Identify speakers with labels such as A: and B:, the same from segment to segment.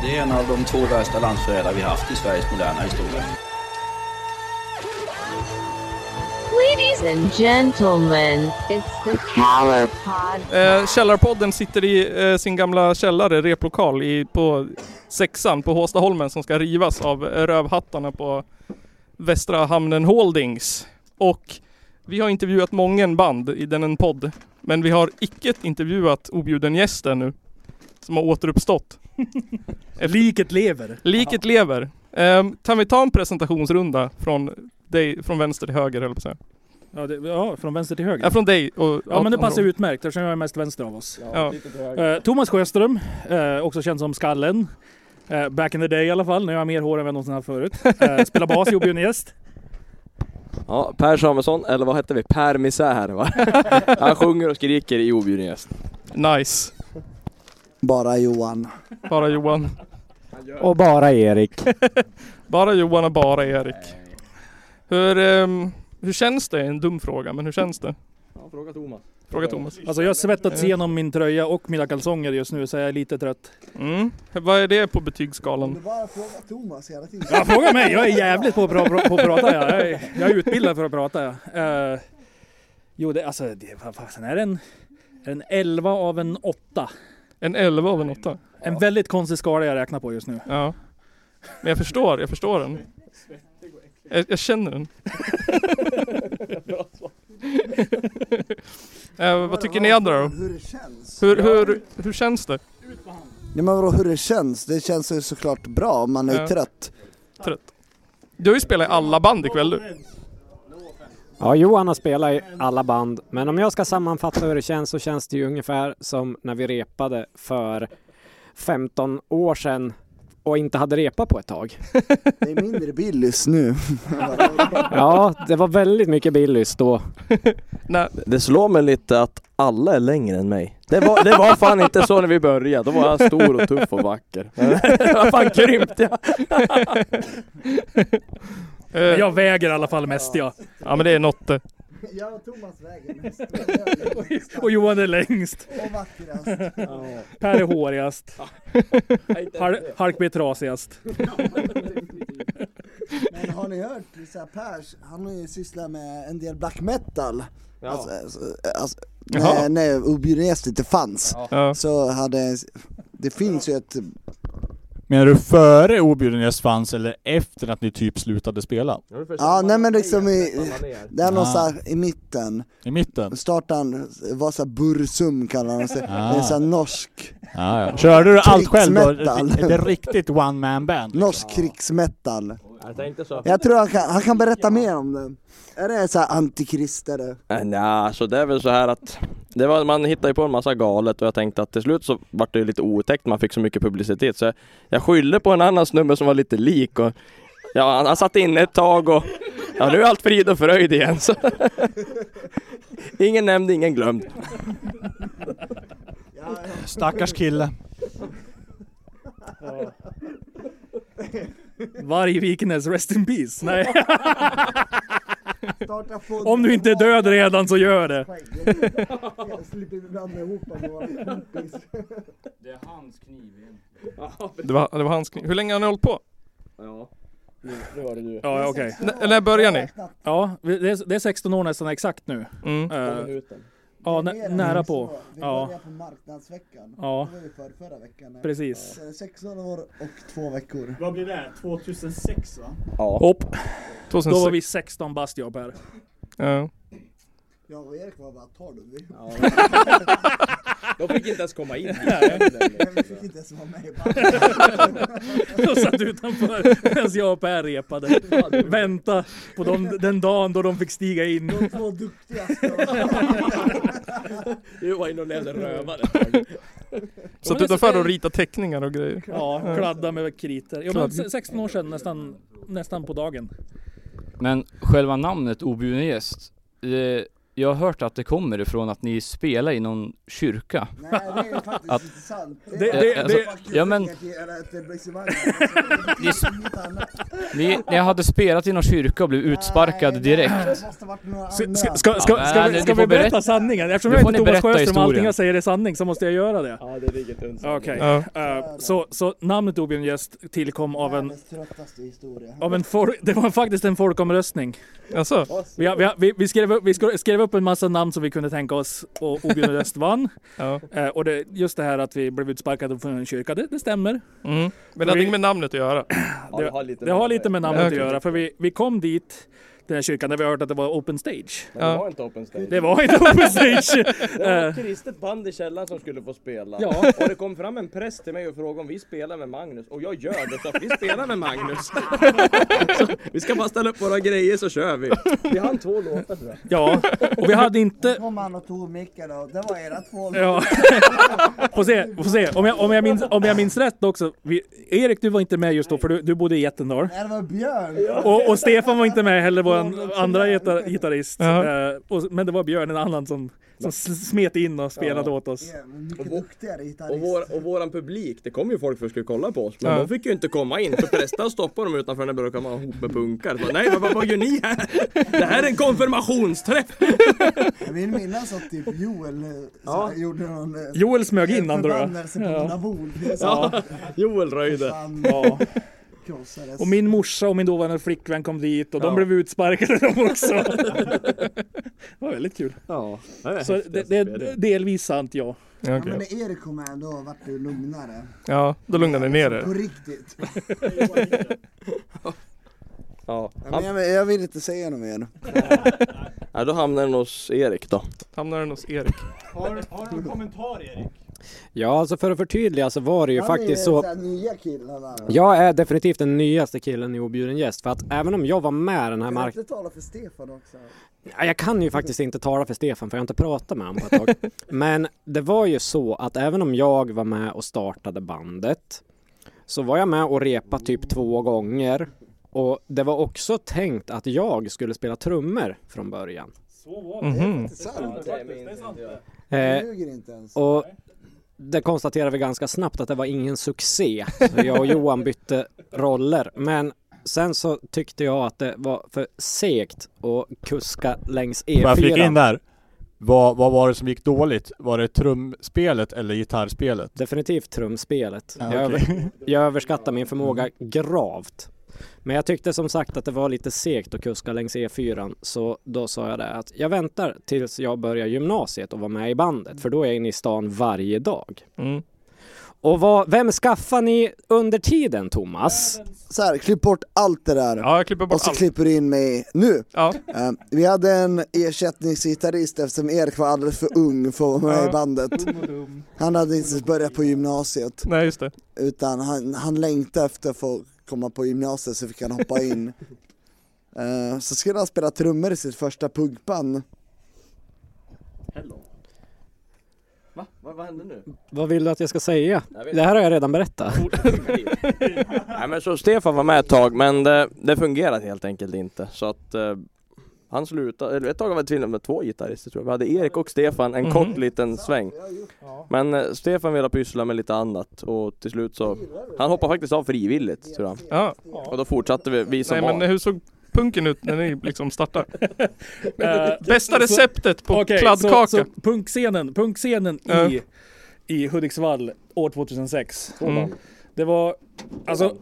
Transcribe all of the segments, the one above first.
A: Det är en av de två värsta landsförrädare vi haft i Sveriges moderna historia.
B: Ladies and gentlemen, it's the Caller Pod.
C: Eh, källarpodden sitter i eh, sin gamla källare, replokal, i, på sexan på Håstaholmen som ska rivas av rövhattarna på Västra Hamnen Holdings. Och vi har intervjuat många band i den en podd. Men vi har icke intervjuat objuden gäst ännu. Som har återuppstått.
D: Liket lever.
C: Liket lever. Eh, kan vi ta en presentationsrunda från dig, från vänster till höger höll jag på att säga.
D: Ja, det, ja, från vänster till höger.
C: Ja, från dig och...
D: Ja men det passar utmärkt eftersom jag är mest vänster av oss.
C: Ja.
D: Eh, Thomas Sjöström, eh, också känd som Skallen. Eh, back in the day i alla fall, jag har mer hår än vad jag någonsin haft förut. Spelar bas i Objuden Gäst.
E: Ja, Per Samuelsson, eller vad hette vi? Per Misär va? Han sjunger och skriker i objuden gäst.
C: Nice.
F: Bara Johan.
C: Bara Johan.
G: Och bara Erik.
C: Bara Johan och bara Erik. Hur, ehm, hur känns det? En dum fråga, men hur känns det?
E: Ja, fråga Thomas.
C: Fråga Thomas.
D: Alltså jag har svettats igenom min tröja och mina kalsonger just nu så jag är lite trött.
C: Mm. Vad är det på
F: Du
C: betygsskalan?
F: bara fråga Thomas hela tiden.
D: Ja, fråga mig! Jag är jävligt på, på, på, på att prata ja. jag, är, jag är utbildad för att prata ja. Eh, jo, det, alltså det, vad fasen är det en, är det en 11 av en 8?
C: En 11 av en 8?
D: En väldigt konstig skala jag räknar på just nu.
C: Ja. Men jag förstår, jag förstår den. Jag, jag känner den. eh, vad tycker ni andra då?
F: Hur det känns?
C: Hur, hur, hur känns det?
F: Ja men vadå hur det känns? Det känns ju såklart bra om man är
C: Ja.
F: trött.
C: Trött. Du har ju spelat i alla band ikväll du.
G: Ja, Johan har spelat i alla band, men om jag ska sammanfatta hur det känns så känns det ju ungefär som när vi repade för 15 år sedan och inte hade repat på ett tag.
F: Det är mindre Billys nu.
G: Ja, det var väldigt mycket Billys då.
C: Nej,
E: Det slår mig lite att alla är längre än mig. Det var, det var fan inte så när vi började. Då var jag stor och tuff och vacker. Vad fan krympt jag?
C: Eh,
D: Men jag väger i alla fall mest ja.
C: ja men det är något.
F: Jag och Thomas väger mest.
D: Och Johan är längst.
F: Och vackrast.
D: Per är hårigast. Har, Harkby är trasigast.
F: Men har ni hört Lisa Pers? Han har ju sysslat med en del black metal. Alltså, alltså, alltså,
C: Jaha.
F: när, när gäst inte fanns
C: Ja.
F: så hade, det finns ju ett,
H: Menar du före objuden gäst fanns eller efter att ni typ slutade spela?
F: ja nej men liksom i, det är
H: Ah.
F: någonstans i mitten,
H: I mitten?
F: startan var såhär Bursum kallar han sig, det är
H: Ah.
F: såhär norsk,
H: Ja, ja. Körde du allt själv då? Ett, ett riktigt one man band? liksom?
F: norsk krigsmetal.
E: Jag tänkte så.
F: Jag tror han kan, han kan berätta mer om det. Är det såhär antikrister?
E: Äh, Nja, så det är väl så här att det var, man hittade på en massa galet och jag tänkte att till slut så vart det lite otäckt, man fick så mycket publicitet så jag, jag skyllde på en annan snubbe som var lite lik och ja, han, han satt inne ett tag och ja, nu är allt frid och fröjd igen så Ingen nämnd, ingen glömd.
H: Stackars kille.
D: Varg Vikenäs, rest in peace. Nej. Om du inte är död redan så gör det.
F: Jag slipper blanda ihop dem med våra kompis.
C: Det var, det var hans kniv. Hur länge har ni hållit på?
E: Ja, nu, var det du.
D: Ja, okej.
C: N- när började ni?
D: Ja, det är, det är 16 år nästan exakt nu.
C: Mm.
D: Eh, ja, nä, nära på.
F: Vi
D: Ja.
F: började på marknadsveckan.
D: Ja.
F: Det var ju för förra veckan.
D: Precis.
F: Eh, 16 år och två veckor.
H: Vad blir det? 2006 va?
E: Ja.
D: Hopp. Då
C: 2006.
D: var vi 16 bast jag Per.
C: Ja.
F: Jag och Erik var bara 12. Vi,
E: De fick inte ens komma in.
F: vi fick inte ens vara med i bandet.
D: Och satt utanför medan jag och Per repade. Vänta på dem, den dagen då de fick stiga in.
F: De två duktigaste.
E: Du var inne och levde rövare.
C: Satt utanför och rita teckningar och grejer.
D: Ja, kladda med kriter. Ja, men
C: Kladd.
D: se- 16 år sedan nästan, nästan på dagen.
I: Men själva namnet objuden gäst, det, jag har hört att det kommer ifrån att ni spelar i någon kyrka.
F: Nej det är faktiskt
I: Att-
F: inte sant.
D: Det- det-
I: alltså,
D: det-
I: ja men ni, ni hade spelat i någon kyrka och blev utsparkad direkt.
D: Ska, ska, ska, ska,
I: Ja,
D: ska,
I: men
D: vi, ska berätta
I: berätta-
D: sanningen? Eftersom jag
I: ni
D: Thomas Sjöström och allting jag säger är sanning så måste jag göra det.
E: Ja, det ligger tunt.
D: Okej.
C: Ja.
D: Eh, så, så namnet Objuden Gäst tillkom av en, av en for, det var faktiskt en folkomröstning.
C: Alltså,
D: Vi, vi, vi, vi, skrev, upp- vi skrev- skrev upp en massa namn som vi kunde tänka oss och Objuden Gäst vann.
C: ja.
D: Eh, och det, just det här att vi blev utsparkade från en kyrka, det, det stämmer.
C: Mm. Men det hade inget med namnet att göra.
E: Ja, det har lite
D: Det har lite med namnet
C: Ja,
D: att göra för vi, vi kom dit, den här kyrkan, där vi hört att det var open stage.
E: Men det
C: Ja.
E: var inte open stage.
D: Det var inte open stage!
E: Det var
D: Eh,
E: ett kristet band i källaren som skulle få spela.
D: Ja.
E: Och det kom fram en präst till mig och frågade om vi spelar med Magnus. Och jag gör det, så att vi spelar med Magnus. så vi ska bara ställa upp våra grejer så kör vi. Vi hann två låtar tror jag.
D: ja, och vi hade inte...
F: kom han och tog micken och det var era två
D: Ja. får se, får se. Om jag, om jag, minns, om jag minns rätt också. Vi, Erik, du var inte med just då för du, du bodde i Jättendal.
F: Nej det var Björn!
D: Och, och Stefan var inte med heller, vår andra gitar, gitarrist.
C: Ja.
D: Och, men det var Björn, en annan som, som smet in och spelade åt oss.
F: Ja, men Mycket
E: Och vår- Och, vår, och våran publik, det kom ju folk för att skulle kolla på oss. Men
C: Ja.
E: de fick ju inte komma in. För prästen stoppade dem utanför när det började komma ihop med punkar. Så, Nej, vad, vad gör ni här? Det här är en konfirmationsträff!
F: Jag vill minnas att typ Joel eh, så här, gjorde någon eh,
D: Joel smög in han jag.
F: förbannelse på
D: Ja.
F: mina bord.
E: Ja, Joel röjde.
D: Ja.
F: Krossades.
D: Och min morsa och min dåvarande flickvän kom dit och de
E: Ja.
D: blev utsparkade de också. det var väldigt kul.
E: Ja,
D: Så det, det är delvis sant ja.
C: Ja,
F: Ja,
C: okej.
F: men när Erik kom med då vart det lugnare.
C: ja då lugnade ni ner
F: På
C: er.
F: riktigt.
E: Ja,
F: Ja, men jag, jag vill inte säga något mer.
E: ja, då hamnar den hos Erik då.
C: Hamnade den hos Erik.
H: Har, har du någon kommentar Erik?
G: Ja, alltså för att förtydliga så var det ju
F: Han
G: faktiskt
F: är
G: så.
F: så här nya killen där.
G: Jag är definitivt den nyaste killen i Objuden Gäst för att även om jag var med den här
F: Kan du inte tala för Stefan också?
G: Ja, Jag kan ju faktiskt inte tala för Stefan för jag har inte pratat med honom på ett tag. Men det var ju så att även om jag var med och startade bandet så var jag med och repa typ två gånger. Och det var också tänkt att jag skulle spela trummor från början.
C: Mhm.
F: Sant.
G: Eh,
F: Jag ljuger inte ens.
G: och det konstaterade vi ganska snabbt att det var ingen succé. Så jag och Johan bytte roller. Men sen så tyckte jag att det var för segt att kuska längs E4.
H: Får jag flika in där? Vad, vad var det som gick dåligt? Var det trumspelet eller gitarrspelet?
G: Definitivt trumspelet.
H: Ja,
G: jag,
H: okej.
G: över, jag överskattar min förmåga gravt. Men jag tyckte som sagt att det var lite segt att kuska längs E4 så då sa jag det att jag väntar tills jag börjar gymnasiet och var med i bandet för då är jag inne i stan varje dag.
C: Mm.
G: Och vad, vem skaffar ni under tiden Thomas?
F: Så här, klipp bort allt det där.
C: Ja, jag klipper
F: Och
C: bort
F: så
C: allt.
F: klipper du in mig nu.
C: Ja.
F: Eh, vi hade en ersättningsgitarrist eftersom Erik var alldeles för ung för att vara med
C: Ja.
F: i bandet. Han hade inte ens börjat på gymnasiet.
C: Nej, just det.
F: Utan han, han längtade efter att få komma på gymnasiet så fick han hoppa in. Eh, så skulle han spela trummor i sitt första punkband.
E: Va? Vad, vad hände nu?
G: Vad vill du att jag ska säga?
E: Jag
G: Det här har jag redan berättat.
E: Nej men så Stefan var med ett tag men det, det fungerade helt enkelt inte så att eh, han slutade, eller ett tag var det till och med två gitarrister tror jag. Vi hade Erik och Stefan en
C: Mhm.
E: kort liten sväng. Men eh, Stefan ville pyssla med lite annat och till slut så Han hoppade faktiskt av frivilligt tror jag.
C: Ja.
E: Och då fortsatte vi, vi som
C: Nej,
E: var.
C: men hur såg punken ut när ni liksom startade?
D: Eh,
C: Bästa receptet på
D: Okej,
C: kladdkaka?
D: Så, så punkscenen, punkscenen
C: Ja.
D: i, i Hudiksvall år 2006.
C: Mm.
D: Det var, alltså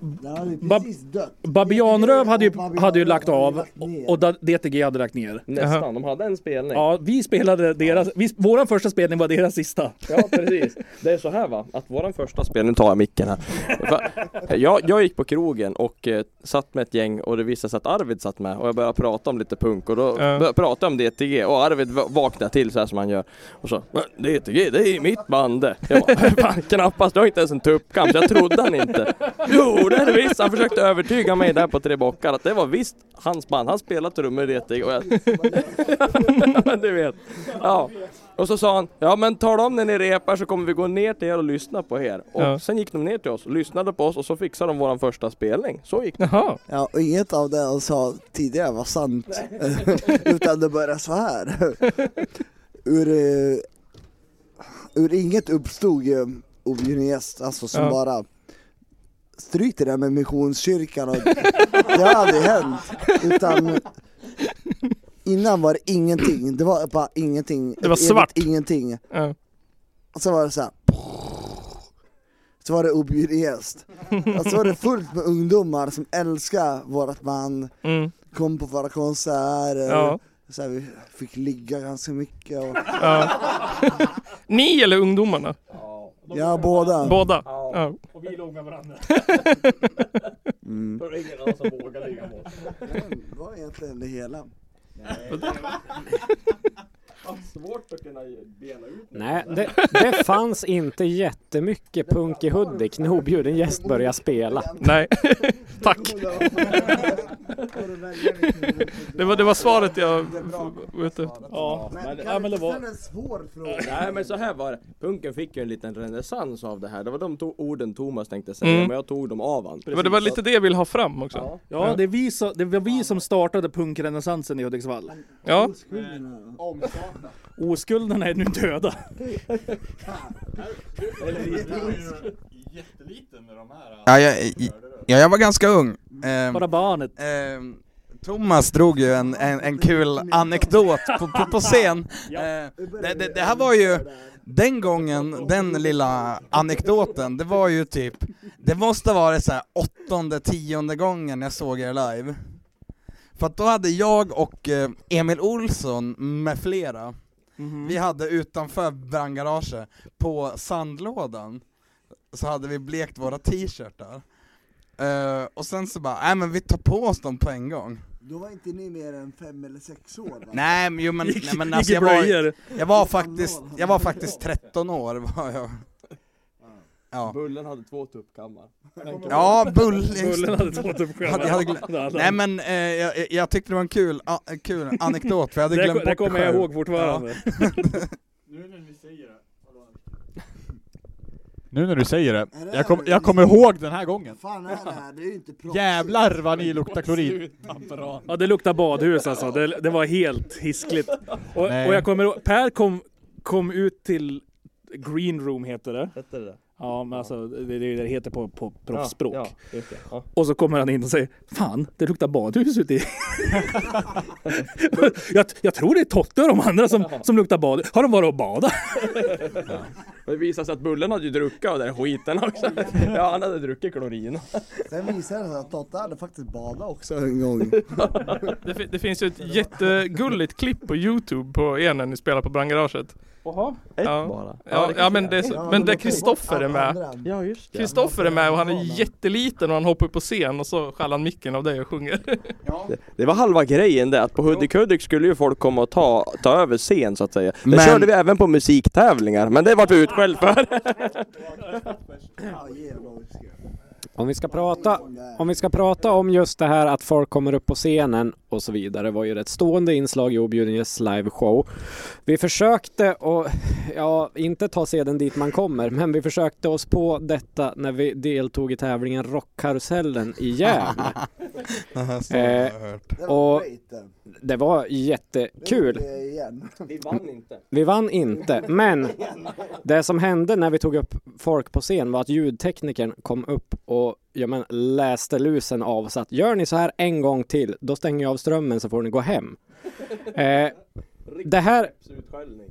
D: Bab-. Babianröv hade ju, hade ju lagt av och, DTG hade lagt ner.
E: Nästan, de hade en spelning.
D: Ja, vi spelade deras, vi, våran första spelning var deras sista.
E: Ja precis. Det är så här va, att våran första spelning, nu tar jag micken här. Jag, jag gick på krogen och eh, satt med ett gäng och det visade sig att Arvid satt med och jag började prata om lite punk och då
C: Ja.
E: började jag prata om DTG och Arvid va- vaknade till så här som han gör och så "Men DTG det är mitt band det." Jag bara, fan knappast, du har inte ens en tuppkam så jag trodde han inte. Jo, det är det visst. Han försökte övertyga mig där på Tre Bockar att det var visst hans band. Han spelade trummor i det och jag... du vet. Ja. Och så sa han, ja men tala om när ni repar så kommer vi gå ner till er och lyssna på er. Och
C: Ja.
E: sen gick de ner till oss och lyssnade på oss och så fixade de våran första spelning. Så gick det.
C: Jaha.
F: Ja, och inget av det jag sa tidigare var sant. Utan det började så här. Ur, eh, ur inget uppstod ju objuden gäst, alltså som
C: Ja.
F: bara Stryk det där med missionskyrkan och det har aldrig hänt. Utan innan var det ingenting, det var bara ingenting.
C: Det var svart.
F: Ingenting.
C: Ja.
F: Och så var det så här. Så var det objuden gäst. Och så var det fullt med ungdomar som älskar vårat band,
C: Mm.
F: kom på våra konserter,
C: Ja.
F: så här, vi fick ligga ganska mycket och,
C: Ja. Ni eller ungdomarna?
F: Ja båda.
C: Båda? Ja.
D: Och vi låg med varandra.
F: Mm.
E: Det var ingen annan som vågade ligga med oss.
F: Det var egentligen det hela.
E: Svårt att kunna bena ut
G: Nej, det, det fanns inte jättemycket punk i Hudik när objuden gäst började spela.
C: Nej. Tack. Det var, det var svaret jag ute efter.
D: Ja,
F: Men
D: men, ja, men det
F: du
D: var...
F: en svår fråga?
E: Nej men så här var det. Punken fick ju en liten renässans av det här. Det var de to- orden Thomas tänkte säga
C: Mm.
E: men jag tog dem av han.
C: Det var, det var lite det jag ville ha fram också.
E: Ja.
D: Ja, det, är vi så, det var vi som startade punkrenässansen i Hudiksvall.
C: Ja.
D: Oskulderna är nu döda.
H: Jätteliten med de här.
J: Ja, jag, ja, jag var ganska ung. Ehm,
D: Bara barnet.
J: ehm, Thomas drog ju en, en, en kul anekdot på, på, på scen. Eh, det, det, det här var ju, den gången, den lilla anekdoten, det var ju typ, det måste ha varit så här åttonde, tionde gången jag såg er live. För att då hade jag och eh, Emil Olsson med flera, vi hade utanför brandgaraget, på sandlådan, så hade vi blekt våra t-shirtar. Eh, och sen så bara, nej men vi tar på oss dem på en gång.
F: Då var inte ni mer än fem eller sex år va?
J: Nej men, jo, men, nej, men alltså, jag, var, jag var faktiskt, jag var faktiskt 13 år var jag. Ja,
E: Bullen hade två tuppkammar.
J: ja
D: Bullen
J: det.
D: hade två tuppkammar.
J: Hade-
D: Det
J: Nej men eh, jag, jag- tyckte det var en kul, a, kul anekdot för jag hade
D: det,
J: glömt
D: det
J: bort
D: kommer jag ihåg fortfarande.
H: Nu när ni säger det. Nu när du säger det.
F: Det
H: Jag, kom, jag kommer ihåg den här gången.
F: Fan är det här? Det är ju inte proffsigt.
H: Jävlar vad ni luktar klorin.
D: Ja det luktar badhus alltså, det, det var helt hiskligt. Och, och jag kommer ihåg, Per kom, kom ut till Green Room heter det.
E: Hette det det?
D: Ja men alltså det är det det heter på, på proffsspråk.
E: Ja, ja. Ja.
D: Och så kommer han in och säger Fan, det luktar badhus ute i... jag, jag tror det är Totte och de andra som, som luktar bad. Har de varit och badat?
E: Det visade sig att Bullen hade ju druckit av den skiten också. Ja han hade druckit klorin.
F: Sen visade det sig att Totte hade faktiskt badat också en gång.
C: Det, det finns ju ett jättegulligt klipp på Youtube på er när ni spelar på brandgaraget.
D: Jaha.
E: Ett
C: Ja.
E: bara.
C: Ja, ja men, det är
F: Ja,
C: men där Kristoffer är med.
E: Ja just det.
C: Kristoffer är med och han är jätteliten och han hoppar upp på scen och så skäller han micken av dig och sjunger.
E: Det, det var halva grejen det, att på Hudik Hudik skulle ju folk komma och ta, ta över scen så att säga. Det
J: Men-
E: körde vi även på musiktävlingar, men det vart vi utskälld för.
F: Ja,
G: Om vi ska prata Om vi ska prata om just det här att folk kommer upp på scenen och så vidare var ju ett stående inslag i Objuden Gästs liveshow. Vi försökte och ja, inte ta seden dit man kommer, men vi försökte oss på detta när vi deltog i tävlingen Rockkarusellen i Gävle.
J: Aha, så har jag
G: Eh,
J: hört.
F: Det var
G: Och-
F: det.
G: Var jättekul.
E: Vi vann inte.
G: Vi vann inte, men det som hände när vi tog upp folk på scen var att ljudteknikern kom upp och ja, men, läste lusen av så att gör ni så här en gång till, då stänger jag av strömmen så får ni gå hem. Eh, det här,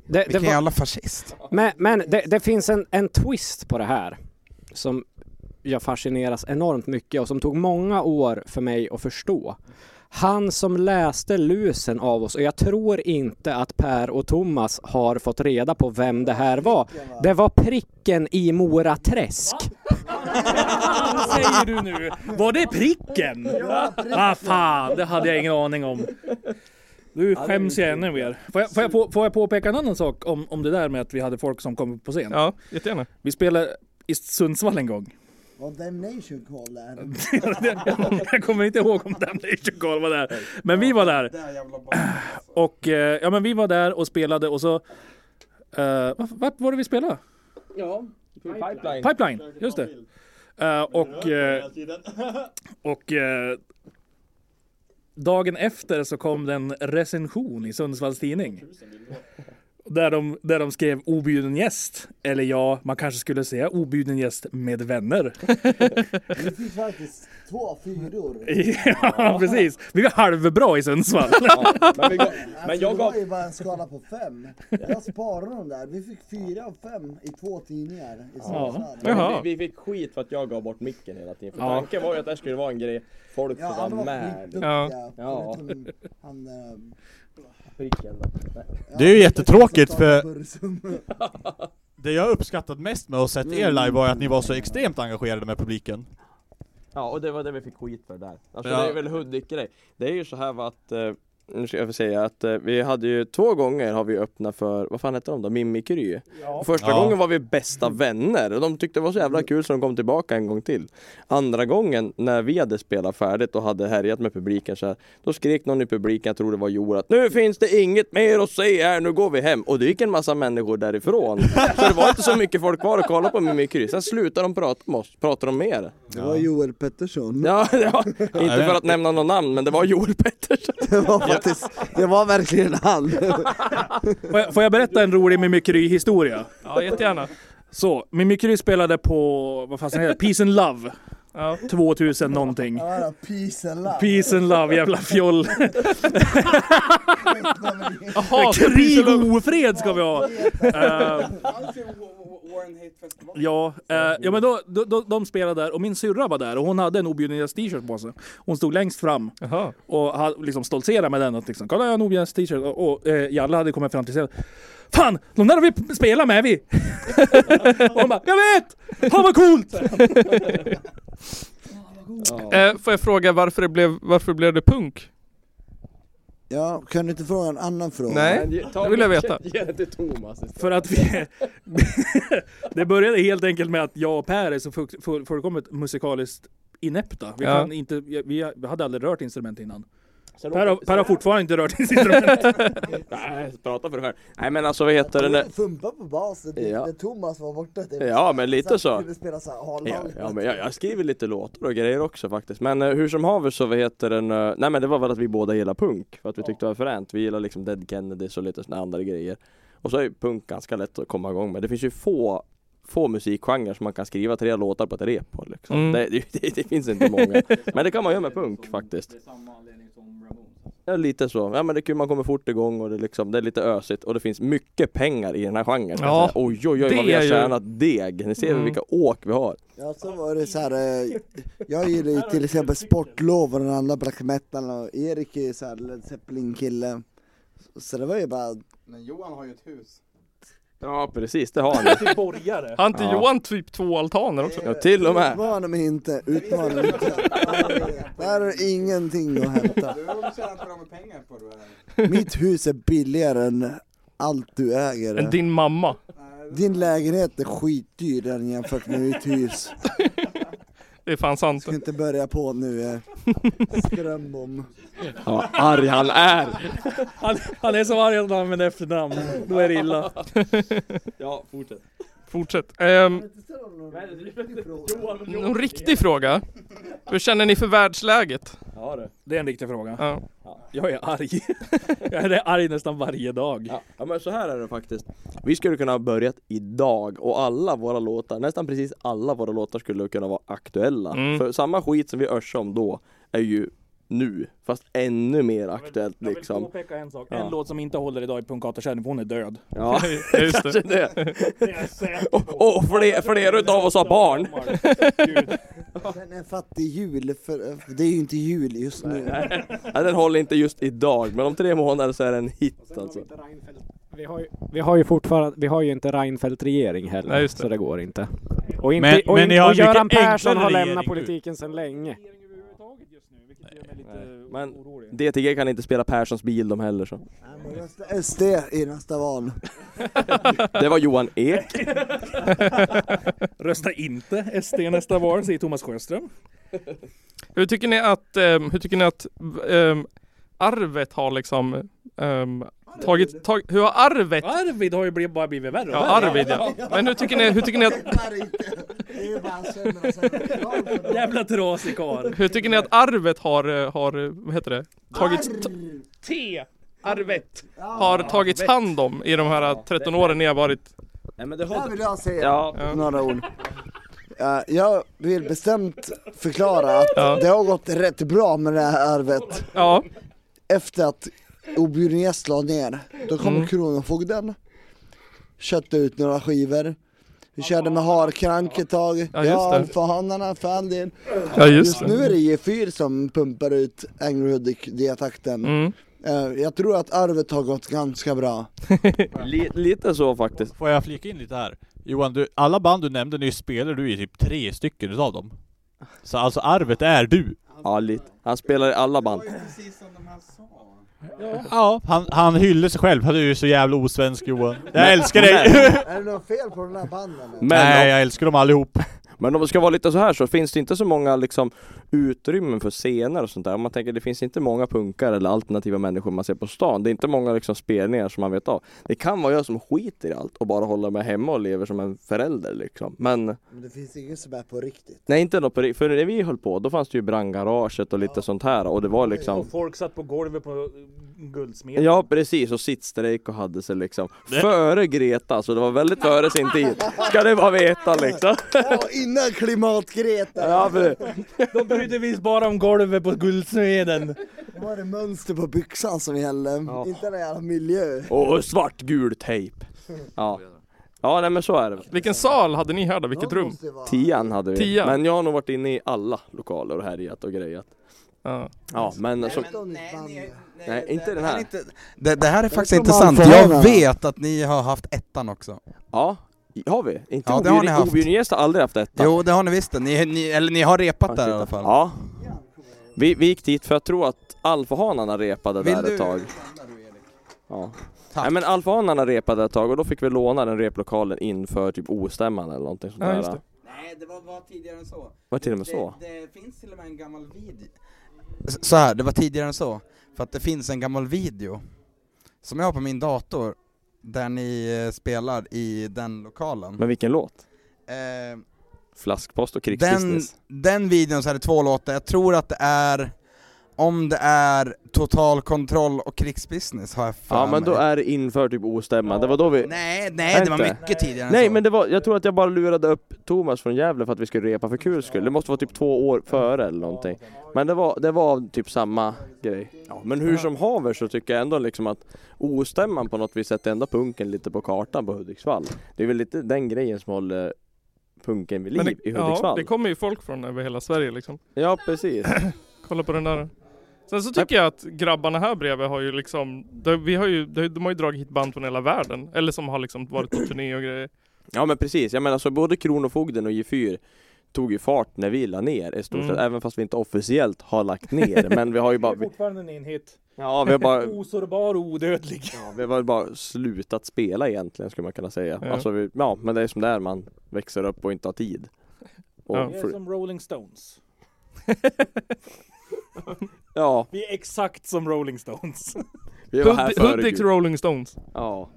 G: det, det
J: Vilken jävla fascist.
G: men, men det, det finns en, en twist på det här som jag fascineras enormt mycket och som tog många år för mig att förstå. Han som läste lusen av oss, och jag tror inte att Per och Thomas har fått reda på vem det här var. Det var pricken i Mora Träsk.
D: Vad säger du nu? Var det pricken? Ah fan, det hade jag ingen aning om. Nu skäms jag ännu mer. Får jag, får jag, på, får jag påpeka en annan sak om, om det där med att vi hade folk som kom upp på scen?
C: Ja, jättegärna.
D: Vi spelade i Sundsvall en gång.
F: Vad Damnation Call är?
D: jag kommer inte ihåg om Damnation Call var där. Men vi var där. Och eh, ja, men vi var där och spelade och så... Uh, vart var det vi spelade?
E: Ja, pipeline.
D: Pipeline, just det. Eh, och eh, och eh, dagen efter så kom det en recension i Sundsvalls Tidning. Där de, där de skrev objuden gäst. Eller ja, man kanske skulle säga objuden gäst med vänner.
F: Vi fick faktiskt två fyror.
D: ja, precis. Vi var halvbra i Sundsvall.
E: Men, vi gav, men
F: Alltså,
E: jag
F: det var
E: gav...
F: ju bara en skala på fem. Jag sparade dem där. Vi fick fyra av fem i två tidningar i Sundsvall.
C: Jaha.
E: Vi, vi fick skit för att jag gav bort micken hela tiden. För
D: Ja.
E: tanken var ju att det skulle vara en grej folk
F: Ja,
E: får vara
F: var
E: med.
C: Ja.
E: Ja.
F: Förutom Han... eh,
E: Pricken då. Nej.
F: ja,
H: Det är ju jättetråkigt för-. Det jag uppskattat mest med att sett er live var att ni var så extremt engagerade med publiken.
E: Ja, och det var det vi fick skit för där. Alltså
H: Ja.
E: det är väl Hudik-grej. Det är ju så här att, eh, nu ska jag få säga att eh, vi hade ju två gånger har vi öppnat för, vad fan hette de då? Mimikry. Och första
H: Ja.
E: gången var vi bästa vänner och de tyckte det var så jävla kul så de kom tillbaka en gång till. Andra gången när vi hade spelat färdigt och hade härjat med publiken så här, då skrek någon i publiken, jag tror det var Joel, att nu finns det inget mer att se här, nu går vi hem. Och det gick en massa människor därifrån. så det var inte så mycket folk kvar att kolla på Mimikry. Sen slutade de prata med oss, pratade de mer.
F: Det var Joel Pettersson.
E: Ja, ja, inte för att nämna någon namn men det var Joel Pettersson.
F: Det var faktiskt, det var verkligen han.
D: Får jag, får jag berätta en rolig Mimikry-historia?
C: Ja, jättegärna.
D: Så, Mimikry spelade på, vad fan heter? Peace and Love.
C: Ja.
D: 2000 någonting.
F: Ja, peace and love.
D: Peace and Love, jävla fjoll.
C: Jaha,
D: Krig och ofred ska vi ha. Eh, Ja, eh, ja men då, då, då, de spelade där och min syrra var där och hon hade en objuden gäst t-shirt på sig. Hon stod längst fram
C: Jaha.
D: och hade liksom stoltserade med den. Att liksom, Kolla jag har en objuden gäst t-shirt. Och, och eh, Jalle hade kommit fram till sig. Fan! De där har vi spelat med vi! och hon bara, jag vet! Fan vad coolt!
C: Eh, får jag fråga varför det blev, varför blev det punk?
F: Ja, kan du inte fråga en annan fråga?
C: Nej, det vill jag veta.
E: Ge det till Thomas istället.
D: För att vi... det började helt enkelt med att jag och Per är så fu- fu- fullkomligt musikaliskt inepta. Vi,
C: Ja.
D: kan inte, vi hade aldrig rört instrument innan.
E: Sen
D: Per har, per har fortfarande inte rört instrument.
E: Nej, prata för dig själv. Nej men alltså vad heter det?
F: Fumpa på basen, typ,
E: Ja.
F: när Thomas var borta. Typ.
E: Ja men lite så.
F: Spela så här,
E: Ja, ja men jag, jag skriver lite låtar och grejer också faktiskt. Men eh, hur som haver så vad heter den? eh, nej men det var väl att vi båda gillar punk. För att vi tyckte det var fränt. Vi gillar liksom Dead Kennedys och lite såna andra grejer. Och så är ju punk ganska lätt att komma igång med. Det finns ju få få musikgenrer som man kan skriva tre låtar på ett rep på liksom.
C: Mm.
E: det, det, det finns inte många. Men det kan man göra med punk faktiskt. Ja lite så. Ja men det är kul, man kommer fort igång och det, är liksom, det är lite ösigt och det finns mycket pengar i den här genren.
C: Ja,
E: säga. oj oj oj vad vi har
C: ju-
E: tjänat deg. Ni ser
C: Mm.
E: vilka åk vi har.
F: Ja, så var det så här. eh, Jag gillar ju till exempel Sportlov och den andra black metal och Erik är ju så här Led Zeppelin kille. Så det var ju bara,
J: Men Johan har ju ett hus.
E: Ja precis, det har ni.
D: Till borgare.
C: Har inte
E: Ja.
C: Johan typ två altaner också?
E: Ja till och med.
F: utmana mig inte, utmana mig inte. Där är ingenting att hämta.
J: Du har tjänat bra med pengar på det här.
F: Mitt hus är billigare än allt du äger.
C: Än din mamma?
F: Din lägenhet är skitdyr jämfört med mitt hus.
C: Det är fan sant.
F: Ska inte börja på nu. eh. Skräm om.
E: Ja, arg han är!
D: Han, han är så arg att han använder efternamn. Då är det illa.
E: Ja, fortsätt.
C: Fortsätt. Ehm, en riktig fråga. Hur känner ni för världsläget?
E: Ja du.
D: Det är en riktig fråga.
C: Ja.
D: Jag är arg. Jag är arg nästan varje dag.
E: Ja, ja men så här är det faktiskt. Vi skulle kunna ha börjat idag och alla våra låtar, nästan precis alla våra låtar skulle kunna vara aktuella.
C: Mm.
E: För samma skit som vi örsade om då är ju nu, fast ännu mer aktuellt
D: Jag vill
E: liksom.
D: påpeka en sak.
E: Ja.
D: En låt som inte håller idag i Punkatarkärn, för hon är död.
E: Ja,
C: Just
E: kanske
C: det.
E: det. Och, och fler, fler utav oss har barn.
F: Den är fattig jul, för, det är ju inte jul just nu.
E: Nej, den håller inte just idag, men om tre månader så är det en hit alltså.
G: Vi har ju, vi har ju fortfarande, vi har ju inte Reinfeldt-regering heller,
C: Nej, just det.
G: så det går inte. Och, inte,
H: Men-
G: och,
H: men
G: och
H: en
G: Göran Persson har lämnat politiken sedan länge.
D: Gör mig lite
E: Nej. Men
D: orolig.
E: DTG kan inte spela Perssons bil de heller så.
F: Rösta SD i nästa val.
E: Det var Johan Ek.
D: Rösta inte SD nästa val, säger Thomas Sjöström.
C: Hur tycker ni att, ehm, hur tycker ni att ehm, arvet har liksom ehm, tagit, tag, hur har arvet
D: Arvid har ju blivit, bara blivit värre och
C: Ja,
D: värre.
C: Arvid ja. Men hur tycker ni, hur tycker ni att.
D: Jävla trasig karl.
C: hur tycker ni att arvet har, eh, har, eh, vad heter det? Tagit, ta,
D: T.
C: arvet har tagits hand om i de här 13 åren ni har varit
E: Nej men det
F: Här vill jag säga
E: Ja.
F: några ord. Eh, jag vill bestämt förklara att
C: Ja.
F: det har gått rätt bra med det här arvet
C: Ja,
F: efter att objuden gäst la ner. Då kom
C: Mm.
F: Kronofogden, köpte ut några skivor. Vi körde med harkrank ett tag,
C: Ja,
F: ja,
C: det.
F: alfahanarna för all del.
C: ja just
F: Just nu
C: det.
F: är det G4 som pumpar ut Angry Hudik diatakten.
C: Mm.
F: Eh, jag tror att arvet har gått ganska bra.
E: Li, lite så faktiskt.
H: Får jag flika in lite här? Johan, du, alla band du nämnde nyss spelar du i typ tre stycken utav dem. Så alltså arvet är du.
E: Ja lite. Han spelar i alla band.
H: Ja, han, han hyllar sig själv. Han är ju så jävla osvensk Johan. Jag älskar dig!
F: Är det något fel på den här banden?
E: Men
H: Nej,
E: om,
H: jag älskar dem allihop.
E: Men om det ska vara lite så här så finns det inte så många liksom utrymmen för scener och sånt där. Om man tänker det finns inte många punkare eller alternativa människor man ser på stan. Det är inte många liksom spelningar som man vet av. Det kan vara jag som skiter i allt och bara håller mig hemma och lever som en förälder liksom. Men
F: Men det finns inget som är på riktigt.
E: nej inte något på ri- För när vi höll på då fanns det ju brandgaraget och lite sånt här och det var liksom
D: Och folk satt på golvet på guldsmeden.
E: Ja precis, och sittstrejk och hade sig liksom Före Greta, så det var väldigt före sin tid Ska det bara veta liksom
F: Ja, innan klimatgreta!
E: Ja, för,
D: De brydde visst bara om golvet på guldsmeden.
F: Det var det mönster på byxan som gällde,
E: Ja.
F: inte den jävla miljö.
E: och svartgul tejp Ja Ja nej men så är det
C: Vilken sal hade ni här då? Vilket rum?
E: Tian hade vi
C: Tian.
E: Men jag har nog varit inne i alla lokaler och härjat och grejat
C: Ja.
E: Ja men som,
F: Nej, nej,
E: nej inte den här
J: Det, det här är faktiskt intressant, jag vet att ni har haft ettan också.
E: Ja, har vi? Inte
J: Ja, det har ni haft.
E: objuden gäst har aldrig haft detta
J: Jo det har ni visst det, ni, ni, eller ni har repat där i alla fall.
E: Ja vi, vi gick dit för jag tror att alfahanarna repade
J: Vill
E: där
J: du-
E: ett tag Ja
J: Tack.
E: Nej men alfahanarna repade ett tag och då fick vi låna den replokalen inför typ ostämman eller någonting sånt
C: Ja,
E: där.
J: Nej det var, var tidigare än så.
E: Var till och med så?
J: Det, det finns till och med en gammal video. Så här, det var tidigare än så. För att det finns en gammal video som jag har på min dator där ni eh, spelar i den lokalen.
E: Men vilken låt?
J: Eh,
E: Flaskpost och
J: den,
E: krigsbusiness?
J: den videon så är det två låtar, jag tror att det är om det är total kontroll och krigsbusiness har jag för
E: Ja men då
J: mig.
E: är det inför typ ostämman, det var då vi...
J: Nej, nej det var mycket tidigare
E: Nej
J: så.
E: men det var, jag tror att jag bara lurade upp Thomas från Gävle för att vi skulle repa för kul skull. Det måste vara typ två år före eller någonting. Men det var, det var typ samma grej. Ja, men hur som haver så tycker jag ändå liksom att ostämman på något vis sätter ändå punken lite på kartan på Hudiksvall. Det är väl lite den grejen som håller punken vid liv
C: Men
E: i
C: det, ja,
E: Hudiksvall.
C: det kommer ju folk från över hela Sverige liksom.
E: Ja precis.
C: Kolla på den där. Sen så tycker jag att grabbarna här bredvid har ju liksom, de, vi har ju, de, har ju dragit hit band från hela världen. Eller som har liksom varit på turné och grejer.
E: Ja men precis, jag menar så både Kronofogden och J4 tog ju fart när vi la ner i stort sett,
C: Mm.
E: även fast vi inte officiellt har lagt ner. men vi har ju bara, vi,
D: Fortfarande en enhet.
E: ja vi har bara
D: Osårbar och odödlig.
E: Ja, vi har bara slutat spela egentligen skulle man kunna säga.
C: Ja.
E: Alltså, vi, ja, men det är som det är, man växer upp och inte har tid. Och
C: Ja.
D: Vi är
E: för,
D: som Rolling Stones.
E: ja,
D: Vi är exakt som Rolling Stones.
E: vi var här
C: Hud-
E: före
C: Hudiks
E: Gud.
C: Rolling Stones.
E: Ja.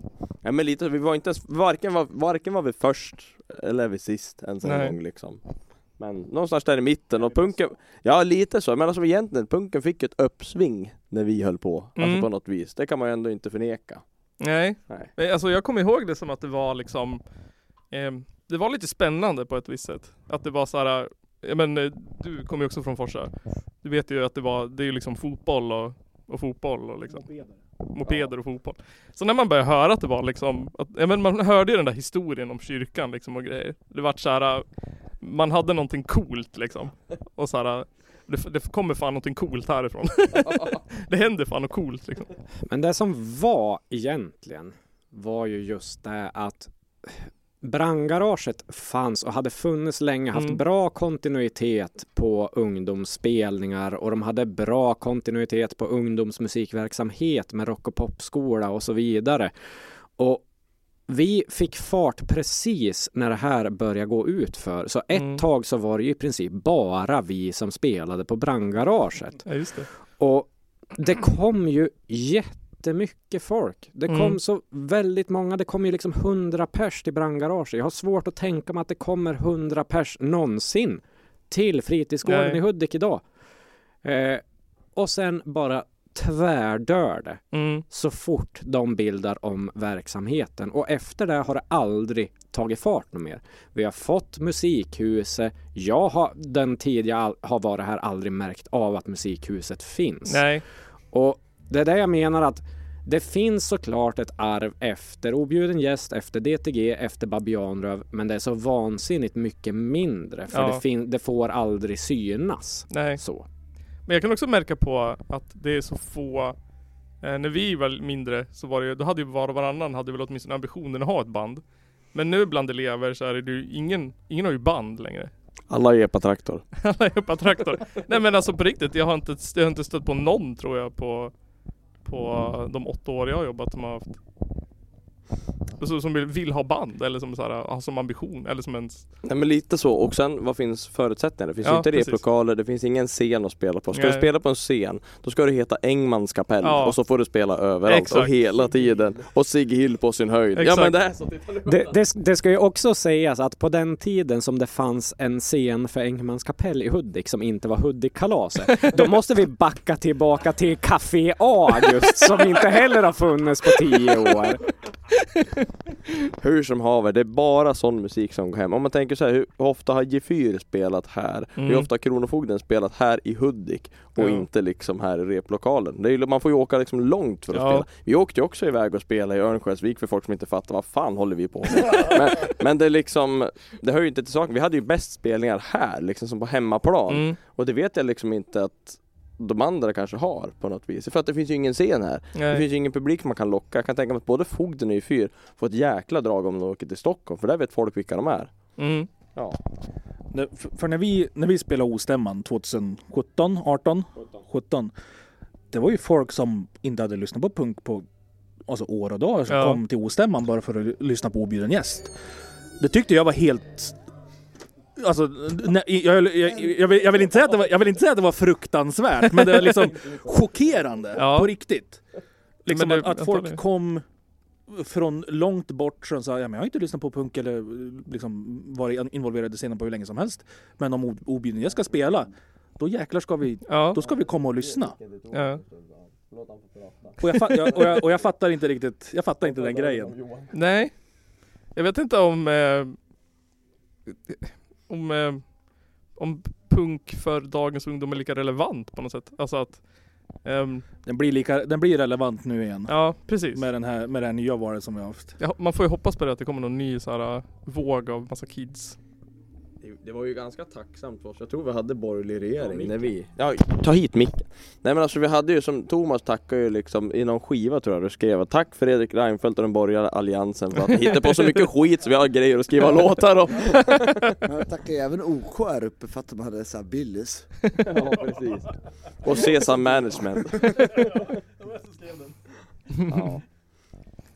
E: ja, men lite, vi var inte ens, varken var, varken var vi först eller vi sist ens en
C: Nej.
E: gång liksom. Men någonstans där i mitten och punken, ja lite så, men alltså egentligen punken fick ett uppsving när vi höll på. Alltså
C: Mm.
E: på något vis, det kan man ju ändå inte förneka.
C: Nej.
E: Nej.
C: Nej, Alltså jag kommer ihåg det som att det var liksom ehm, Det var lite spännande på ett visst sätt. Att det var så här. Ja, men eh, du kommer ju också från Forsa. Du vet ju att det var, det är ju liksom fotboll och, och fotboll och liksom mopeder och fotboll. Så när man började höra att det var liksom, att, ja, men man hörde ju den där historien om kyrkan liksom och grejer. Det vart så här. man hade någonting coolt liksom. Och så här, det, det kommer fan någonting coolt härifrån. det händer fan något coolt liksom.
G: Men det som var egentligen var ju just det att Brandgaraget fanns och hade funnits länge, haft
C: Mm.
G: bra kontinuitet på ungdomsspelningar och de hade bra kontinuitet på ungdomsmusikverksamhet med rock och popskola och så vidare. Och vi fick fart precis när det här började gå ut för. Så ett
C: Mm.
G: tag så var det ju i princip bara vi som spelade på brandgaraget.
C: Ja, det.
G: Och det kom ju jättemycket folk. Det kom
C: Mm.
G: så väldigt många. Det kom ju liksom 100 pers till brandgaraget. Jag har svårt att tänka mig att det kommer 100 pers någonsin till fritidsgården
C: Nej.
G: i Hudik idag. Eh, och sen bara tvärdör det
C: Mm.
G: så fort de bildar om verksamheten och efter det har det aldrig tagit fart något mer. Vi har fått musikhuset. Jag har den tid jag har varit här aldrig märkt av att musikhuset finns.
C: Nej.
G: Och det är det jag menar att det finns såklart ett arv efter objuden gäst, efter DTG, efter Babianröv, men det är så vansinnigt mycket mindre för
C: Ja.
G: det, fin- det får aldrig synas.
C: Nej.
G: Så.
C: Men jag kan också märka på att det är så få eh, När vi var mindre så var det ju, då hade ju var och varannan hade väl åtminstone ambitionen att ha ett band. Men nu bland elever så är det ju ingen, ingen har ju band längre.
E: Alla är epa-traktor.
C: Alla är på traktor. Nej men alltså på riktigt, jag har inte, jag har inte stött på någon tror jag på på de åtta år jag har jobbat som har haft alltså, Som vill, vill ha band eller som så här, har som ambition eller som ens
E: Nej men lite så och sen vad finns förutsättningarna? Det finns ju
C: Ja,
E: inte replokaler, det finns ingen scen att spela på. Ska
C: Nej.
E: du spela på en scen, då ska det heta Engmans kapell
C: Ja.
E: och så får du spela överallt
C: Exakt.
E: och hela tiden. Och Sigge Hill på sin höjd.
C: Exakt.
E: Ja men det är så.
G: Det, det, det ska ju också sägas att på den tiden som det fanns en scen för Engmans kapell i Hudik som inte var Hudik-kalaset, då måste vi backa tillbaka till Café August som inte heller har funnits på tio år.
E: Hur som haver, det är bara sån musik som går hem. Om man tänker så här, hur ofta har Gefyr spelat här? Hur
C: Mm.
E: ofta har Kronofogden spelat här i Hudik? Och
C: Ja.
E: inte liksom här i replokalen. Det är, man får ju åka liksom långt för att
C: Ja.
E: spela. Vi åkte ju också iväg och spelade i Örnsköldsvik för folk som inte fattar vad fan håller vi på med. men, men det är liksom, det hör ju inte till saken. Vi hade ju bäst spelningar här, liksom som på hemmaplan.
C: mm,
E: Och det vet jag liksom inte att de andra kanske har på något vis. För att det finns ju ingen scen här. Det
C: nej.
E: finns ju ingen publik man kan locka. Jag kan tänka mig att både Fogden och Gefyr får ett jäkla drag om de åker till Stockholm. För där vet folk vilka de är.
C: Mm,
E: Ja.
D: Det- för- när vi, när vi spelade Ostämman 2017, 18, 17. Det var ju folk som inte hade lyssnat på punk på alltså år och dagar som
C: Ja.
D: kom till Ostämman bara för att lyssna på objuden gäst. Det tyckte jag var helt Alltså, nej, jag, jag, jag, vill, jag, vill inte säga att det var, jag vill inte säga att det var fruktansvärt, men det var liksom chockerande
C: Ja.
D: på riktigt. Liksom att,
C: det-
D: att
C: jag
D: folk kom från långt bort som sa ja, men jag har inte lyssnat på punk eller liksom varit involverad i scenen på hur länge som helst. Men om ob- objuden jag ska spela, då jäklar ska vi,
C: ja,
D: då ska vi komma och lyssna.
C: ja.
D: Och jag, och jag, och jag fattar inte riktigt, jag fattar inte den grejen.
C: Nej. Jag vet inte om eh, om, eh, om punk för dagens ungdom är lika relevant på något sätt. Alltså att ehm,
D: Den blir, lika, den blir relevant nu igen.
C: Ja, precis.
D: Med, den här, med här nya valet som vi har haft.
C: Ja, man får ju hoppas på det att det kommer någon ny så här, äh, våg av massa kids.
E: Det- Det var ju ganska tacksamt för oss. Jag tror vi hade borgerlig regering när vi... Ja, ta hit micken. Nej men alltså vi hade ju som Thomas tackade ju liksom i någon skiva tror jag du skrev att Tack Fredrik Reinfeldt och den borgerliga alliansen för att ni hittar på så mycket skit så vi har grejer att skriva låtar om.
F: Jag tackar ju även OK här uppe för att de hade så här Billys.
E: Ja precis. Och Sesam Management. Ja.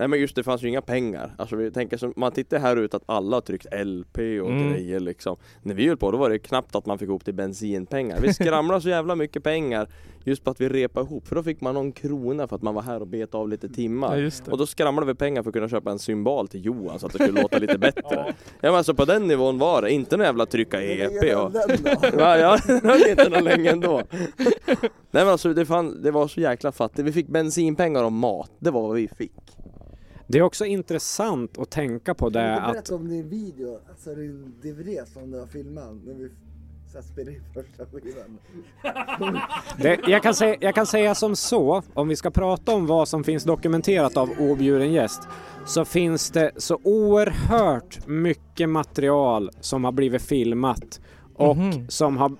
E: Nej men just det fanns ju inga pengar. Alltså vi tänker som, man tittar här ut att alla har tryckt LP och
C: Mm.
E: grejer liksom. När vi höll på då var det knappt att man fick ihop till bensinpengar. Vi skramlade så jävla mycket pengar just på att vi repade ihop. För då fick man någon krona för att man var här och bet av lite
C: Ja,
E: timmar.
C: just det.
E: Och då skramlade vi pengar för att kunna köpa en symbol till Johan så att det skulle låta lite bättre. Ja men alltså på den nivån var det. Inte någon jävla trycka EP och... Ja, ja, det höll inte någon länge ändå. Nej men alltså det, fan, det var så jäkla fattigt. Vi fick bensinpengar och mat. Det var vad vi fick.
G: Det är också intressant att tänka på det
F: Kan du
G: att
F: om din video, alltså din DVD som du har filmat när vi spelade in första skivan?
G: Det, jag, kan säga, jag kan säga som så, om vi ska prata om vad som finns dokumenterat av objuden gäst, så finns det så oerhört mycket material som har blivit filmat och
C: Mhm.
G: som har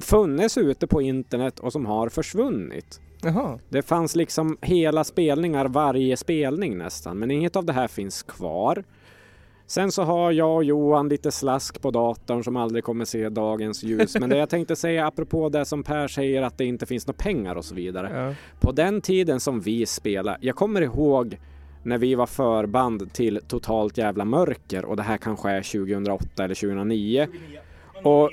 G: funnits ute på internet och som har försvunnit.
C: Jaha.
G: Det fanns liksom hela spelningar varje spelning nästan, men inget av det här finns kvar. Sen så har jag och Johan lite slask på datorn som aldrig kommer se dagens ljus. Men det jag tänkte säga apropå det som Per säger att det inte finns några pengar och så vidare.
C: Ja.
G: På den tiden som vi spelade, jag kommer ihåg när vi var förband till Totalt Jävla Mörker och det här kanske är 2008 eller 2009. Och,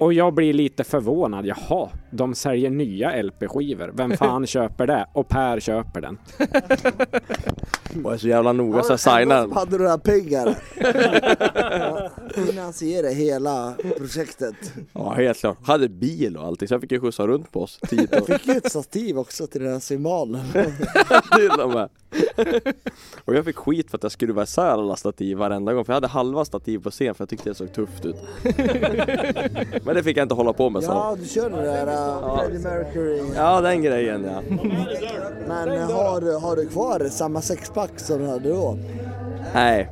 G: och jag blir lite förvånad. Jaha, de säljer nya LP-skivor. Vem fan köper det? Och Per köper den.
E: Och är så jävla noga så jag signar
F: som
E: den.
F: hade några pengar. Ja, Finansiera hela projektet.
E: Ja helt klart. Hade bil och allting så jag fick ju skjutsa runt på oss tid och
F: Fick ju ett stativ också till den här cymbalen.
E: till och med. Och jag fick skit för att jag skruvade isär alla stativ varenda gång för jag hade halva stativ på scen för jag tyckte det såg tufft ut. Men det fick jag inte hålla på med så.
F: Ja, du kör den där uh, Freddie Mercury.
E: Ja den grejen ja.
F: Men har, du- har du kvar samma sexpack som du hade då?
E: Nej.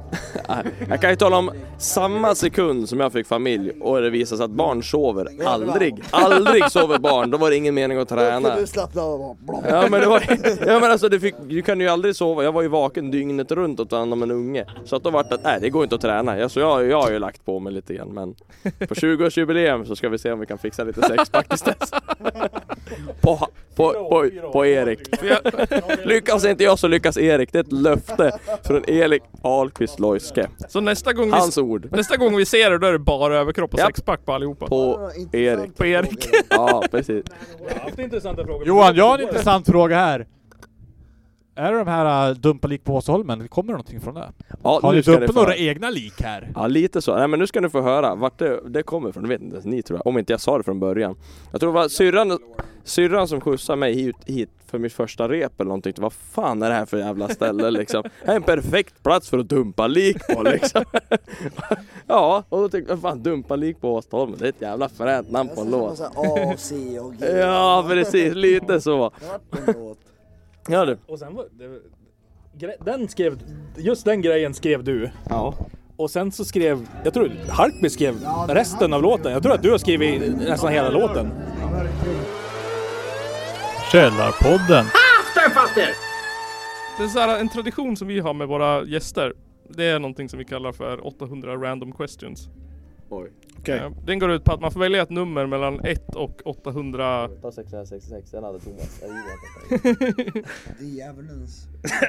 E: Jag kan ju tala om samma sekund som jag fick familj och det visade sig att barn sover aldrig. Aldrig sover barn. Då var det ingen mening att träna.
F: du slappna av
E: Ja men det var ja, men alltså det fick, du kan ju aldrig sova, jag var ju vaken dygnet runt och tog hand om en unge. Så att då vart det att, nej det går inte att träna. Ja, så jag, jag har ju lagt på mig lite grann men på 20-årsjubileum så ska vi se om vi kan fixa lite sexpack istället. På, på, på, på Erik. Lyckas inte jag så lyckas Erik. Det är ett löfte från Erik Ahlqvist Loiske.
C: så nästa gång, vi,
E: Hans ord.
C: nästa gång vi ser det då är det bara överkropp och
E: Japp.
C: sexpack på allihopa.
E: På Erik.
C: På Erik.
E: Ja precis.
D: haft intressanta frågor.
H: Johan, jag har en intressant fråga här. Är det de här uh, dumpa lik på Åsholmen? Kommer det någonting från det?
E: Ja,
H: Har ni dumpat
E: få-
H: några egna lik här?
E: Ja lite så. Nej men nu ska ni få höra vart det, det kommer ifrån. Det vet inte ens ni tror jag. Om inte jag sa det från början. Jag tror det var syrran, syrran som skjutsade mig hit, hit för mitt första rep eller någonting. Vad fan är det här för jävla ställe liksom? Det är en perfekt plats för att dumpa lik på liksom. ja, och då tänkte jag fan dumpa lik på Åstholmen. Det är ett jävla fränt namn på en låt.
F: A, C och G.
E: Ja precis, lite så. Ja du.
D: Och sen var det, den skrev, just den grejen skrev du.
E: Ja.
D: Och sen så skrev, jag tror Harkby skrev resten av låten. Jag tror att du har skrivit nästan hela låten.
H: Källarpodden.
C: Det är så här, en tradition som vi har med våra gäster. Det är någonting som vi kallar för 800 random questions.
E: Oj.
D: Okej.
C: Eh, Den går ut på att man får välja ett nummer mellan 1 och 800.
E: Ta 666, den hade Thomas.
F: Det är djävulens.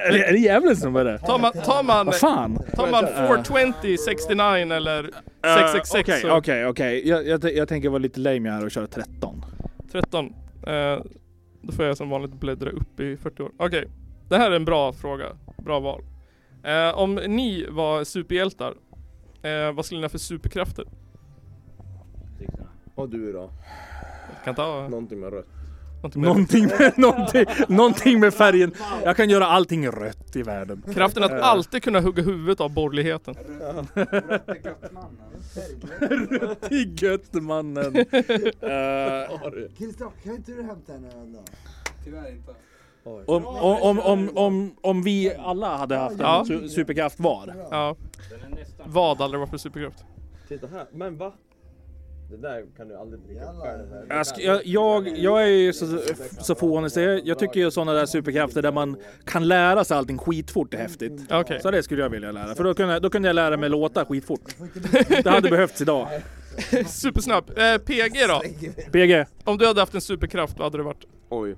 D: Är det, är det som var det?
C: Tar man, tar man,
D: Vad fan?
C: tar man 420, 69 eller 666
D: Eh, Okej,
C: så
D: okej, okej. Jag, jag, jag tänker vara lite lame här och köra 13.
C: 13. Eh, då får jag som vanligt bläddra upp i 40 år. Okej, det här är en bra fråga. Bra val. Eh, om ni var superhjältar, eh, vad skulle ni ha för superkrafter?
E: Och du då?
C: Kan ta
E: Någonting med rött.
C: Någonting med
D: Någonting med, någonting, någonting med färgen. Jag kan göra allting rött i världen.
C: kraften att alltid kunna hugga huvudet av borgerligheten.
D: Till Göttemannen. uh,
F: Christer, kan inte du hämta en öl då?
D: om, om, om, om, om, om vi alla hade haft en superkraft var.
C: Ja. Vad aldrig var för superkraft?
E: Titta här, men va? Det där kan du aldrig dricka själv.
D: Jag, sk- jag, jag, jag är ju så, så fånig så jag, jag tycker ju sådana där superkrafter där man kan lära sig allting skitfort är häftigt.
C: Okej.
D: Så det skulle jag vilja lära. För då kunde, då kunde jag lära mig låta skitfort. Det hade behövts idag.
C: Supersnabb. Eh, PG då?
D: PG,
C: Om du hade haft en superkraft, vad hade det varit?
E: Oj.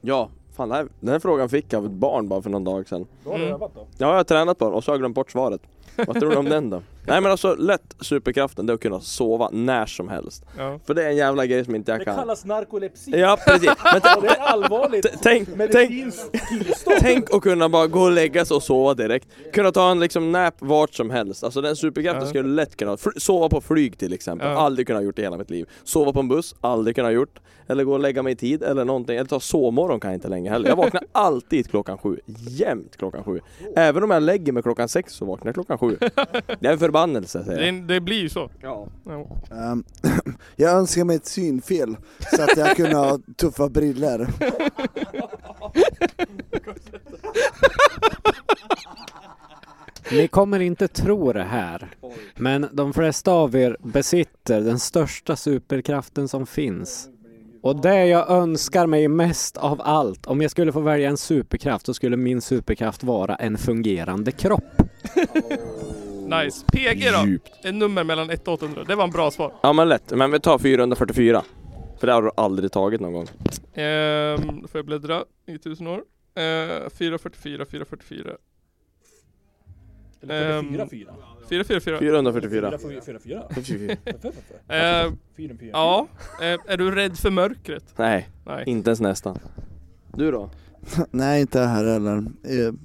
E: Ja, fan den här, den här frågan fick jag av ett barn bara för någon dag sedan.
C: Mm.
E: Ja, jag har tränat på den och så har jag glömt bort svaret. Vad tror du om den då? Nej men alltså lätt superkraften det är att kunna sova när som helst.
C: Ja.
E: För det är en jävla grej som inte jag
D: det
E: kan.
D: kallas narkolepsi.
E: Ja precis. Men
D: det är allvarligt
E: tänk, tänk, tänk att kunna bara gå och lägga sig och sova direkt. Kunna ta en liksom nap vart som helst. Alltså den superkraften
C: Ja.
E: skulle lätt kunna Sova på flyg till exempel.
C: Ja.
E: Aldrig kunnat gjort det i hela mitt liv. Sova på en buss, aldrig kunnat gjort. Eller gå och lägga mig i tid eller någonting. Eller ta sovmorgon kan jag inte längre heller. Jag vaknar alltid klockan sju. Jämt klockan sju. Även om jag lägger mig klockan sex så vaknar jag klockan sju. Det är förbannelse säger
C: Det, det blir ju så.
E: Ja.
C: Ja.
F: Ehm, jag önskar mig ett synfel så att jag kunde ha tuffa briller.
G: Ni kommer inte tro det här, men de flesta av er besitter den största superkraften som finns. Och det jag önskar mig mest av allt, om jag skulle få välja en superkraft så skulle min superkraft vara en fungerande kropp.
C: Nice. PG då?
E: Djupt.
C: Ett nummer mellan 1 och 800. Det var en bra svar.
E: Ja men lätt, men vi tar 444. För det har du aldrig tagit någon gång.
C: Ehm, då får jag bläddra i tusen år. Ehm, 444, 444.
D: Eller
C: Ehm,
D: 44.
C: 444.
E: 444.
D: 444.
C: Ehm, ja, Ehm, är du rädd för mörkret?
E: Nej,
C: Nej.
E: inte ens nästan. Du då?
F: Nej inte här heller. Jag,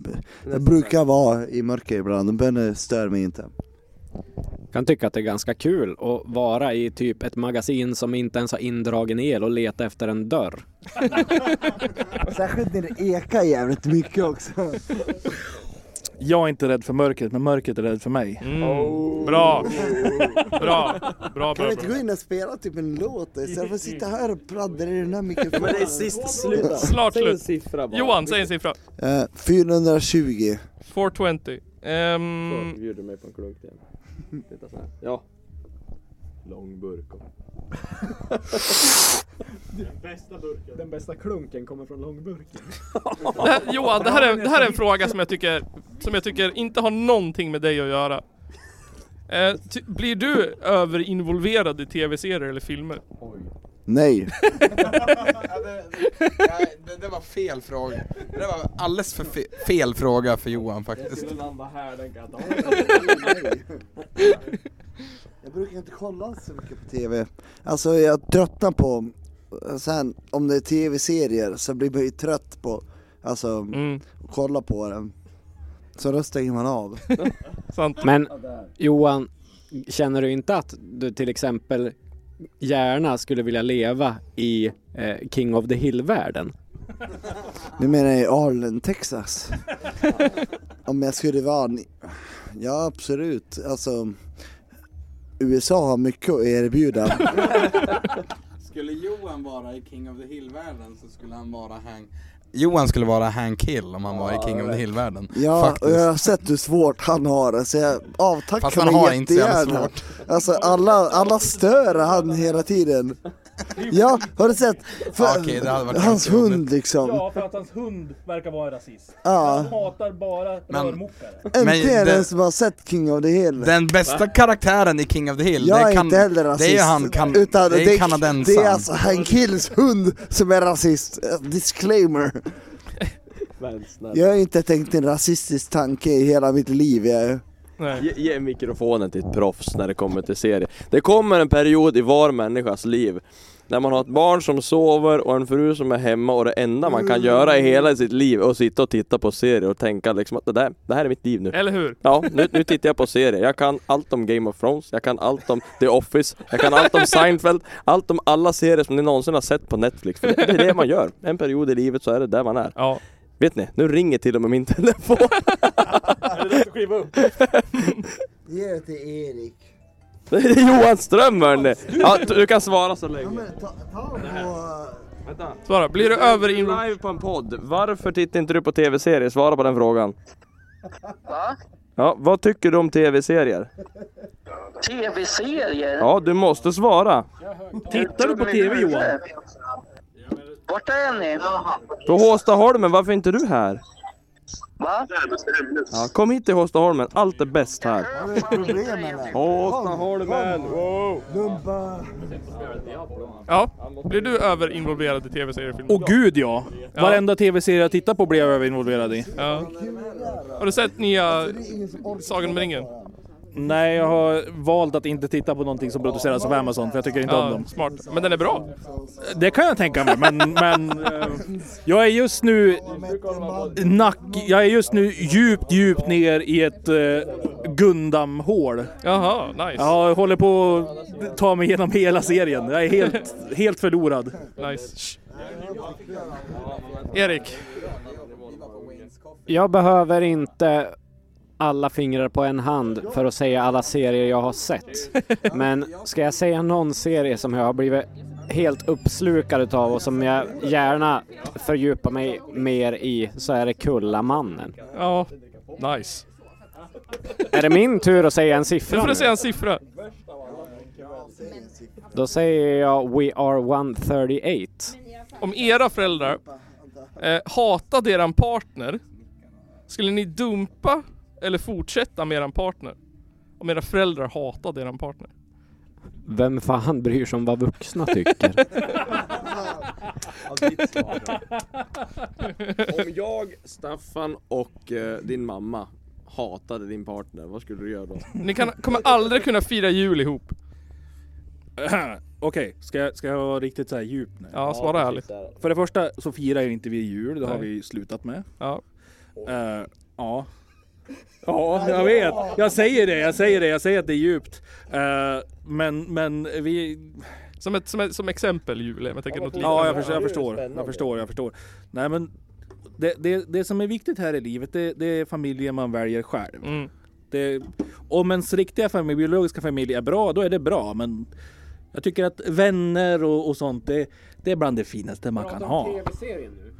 F: jag brukar vara i mörker ibland, men det stör mig inte.
G: kan tycka att det är ganska kul att vara i typ ett magasin som inte ens har indragen el och leta efter en dörr.
F: Särskilt när det ekar jävligt mycket också.
D: Jag är inte rädd för mörkret, men mörkret är rädd för mig.
C: Mm. Bra! Bra! Bra,
F: Kan
C: bra,
F: vi inte gå
C: bra.
F: in och spela typ en låt istället för att sitta här och pladdra i den här mikrofonen?
E: Men det är sist, sluta.
C: Snart
E: Säg en
C: slut.
E: siffra bara.
C: Johan, säg en siffra.
F: Eh, 420.
C: 420. Ehm,
E: Så, bjuder mig på en klunk igen. Titta så här. Ja. Lång burk.
G: Den bästa klunken kommer från långburken.
C: det här, Johan, det här, är, det här är en fråga som jag tycker, som jag tycker inte har någonting med dig att göra. Eh, ty, blir du överinvolverad i tv-serier eller filmer?
F: Nej.
J: det, det var fel fråga. Det var alldeles för fe, fel fråga för Johan faktiskt.
E: landa här, den kan
F: Jag brukar inte kolla så mycket på TV. Alltså jag tröttnar på, sen om det är TV-serier så blir man ju trött på, alltså
C: Mm,
F: att kolla på den. Så då stänger man av.
C: sant.
G: Men Johan, känner du inte att du till exempel gärna skulle vilja leva i eh, King of the Hill-världen?
F: Nu menar jag i Arlen, Texas. Om jag skulle vara, ja absolut, alltså USA har mycket att erbjuda.
J: Skulle Johan vara i King of the Hill-världen så skulle han vara Hank... Johan skulle vara Hank Hill om han var i King of the Hill-världen.
F: Ja,
J: Faktiskt.
F: och jag har sett hur svårt han har det, så jag avtackar
J: Fast han
F: mig
J: har inte så jävla
F: jättegärna.
J: svårt.
F: Alltså alla, alla stör han hela tiden. Ja, har du sett? För,
J: Ja, okej, det hade varit
F: hans
J: ganska roligt.
F: hund liksom.
D: Ja, för att hans hund verkar vara en rasist.
F: Ja.
D: Han hatar bara
J: Men-
D: rörmokare.
F: Äntligen
J: Men det-
F: en som har sett King of the Hill.
J: Den bästa karaktären i King of the Hill,
F: jag
J: det
F: är
J: kan,
F: inte heller rasist.
J: det är han kan,
F: utan
J: det är kanadensaren.
F: Det är alltså Hank Hills hund som är rasist. Eh, Disclaimer. Jag har inte tänkt en rasistisk tanke i hela mitt liv. Jag.
E: Ge, ge mikrofonen till ett proffs när det kommer till serier. Det kommer en period i var människas liv när man har ett barn som sover och en fru som är hemma och det enda man kan göra i hela sitt liv är att sitta och titta på serier och tänka liksom att det, där, det här är mitt liv nu.
C: Eller hur?
E: Ja, nu, nu tittar jag på serier. Jag kan allt om Game of Thrones, jag kan allt om The Office, jag kan allt om Seinfeld, allt om alla serier som ni någonsin har sett på Netflix. För det, det är det man gör. En period i livet så är det där man är.
C: Ja.
E: Vet ni, nu ringer till och med min telefon.
D: Är det dags att kliva upp?
F: Det till Erik.
E: Det är Johan Ström hörni! Ja, du kan svara så länge.
F: Ta, ta på...
E: Vänta.
C: Svara, blir du överinvolverad?
E: Live på en podd. Varför tittar inte du på tv-serier? Svara på den frågan.
K: Va?
E: Ja, vad tycker du om tv-serier?
K: TV-serier?
E: Ja, du måste svara.
D: Tittar du på TV Johan?
K: Vart är ni?
E: På Håstaholmen, varför är inte du här?
K: Va?
E: Ja, kom hit till Håstaholmen, allt är bäst här. Håstaholmen! Wow.
F: Dumpa.
C: Ja. Blir du överinvolverad i tv-serier?
D: Åh gud ja! Varenda tv-serie jag tittar på blir jag över-involverad i.
C: Ja. Har du sett nya Sagan om ringen?
D: Nej, jag har valt att inte titta på någonting som produceras av Amazon för jag tycker inte om dem.
C: smart. Men den är bra.
D: Det kan jag tänka mig, men, men eh, jag är just nu nack, jag är just nu djupt, djupt ner i ett uh, Gundam-hål.
C: Jaha, nice.
D: Jag håller på att ta mig igenom hela serien. Jag är helt, helt förlorad.
C: Nice. Shh. Erik.
G: Jag behöver inte alla fingrar på en hand för att säga alla serier jag har sett. Men ska jag säga någon serie som jag har blivit helt uppslukad utav och som jag gärna fördjupar mig mer i så är det Kullamannen.
C: Ja, nice.
G: Är det min tur att säga en
C: Nu
G: siffra
C: får du
G: nu?
C: säga en siffra.
G: Då säger jag We are 138.
C: Om era föräldrar eh, hatade eran partner, skulle ni dumpa eller fortsätta med eran partner? Om era föräldrar hatade eran partner.
G: Vem fan bryr sig om vad vuxna tycker?
E: Om jag, Staffan och eh, din mamma hatade din partner, vad skulle du göra då?
C: Ni kan, kommer aldrig kunna fira jul ihop.
D: Okej, ska, jag, ska jag vara riktigt så här djup nu?
C: Ja, svara ärligt.
D: För det första så firar ju inte vi jul, det har
C: Nej.
D: vi slutat med.
C: Ja.
D: Eh, ja. Ja, jag vet. Jag säger det, jag säger det, jag säger att det är djupt. Eh, men, men vi...
C: Som, ett, som, ett, som exempel jul, jag tänker något
D: Ja, jag
C: liknande.
D: förstår, jag förstår, jag förstår, jag förstår. Nej men det, det, det som är viktigt här i livet, det, det är familjen man väljer själv.
C: Mm.
D: Det, om ens riktiga familj, biologiska familj är bra, då är det bra. Men jag tycker att vänner och, och sånt, det, det är bland det finaste man kan ha.
G: tv-serien nu.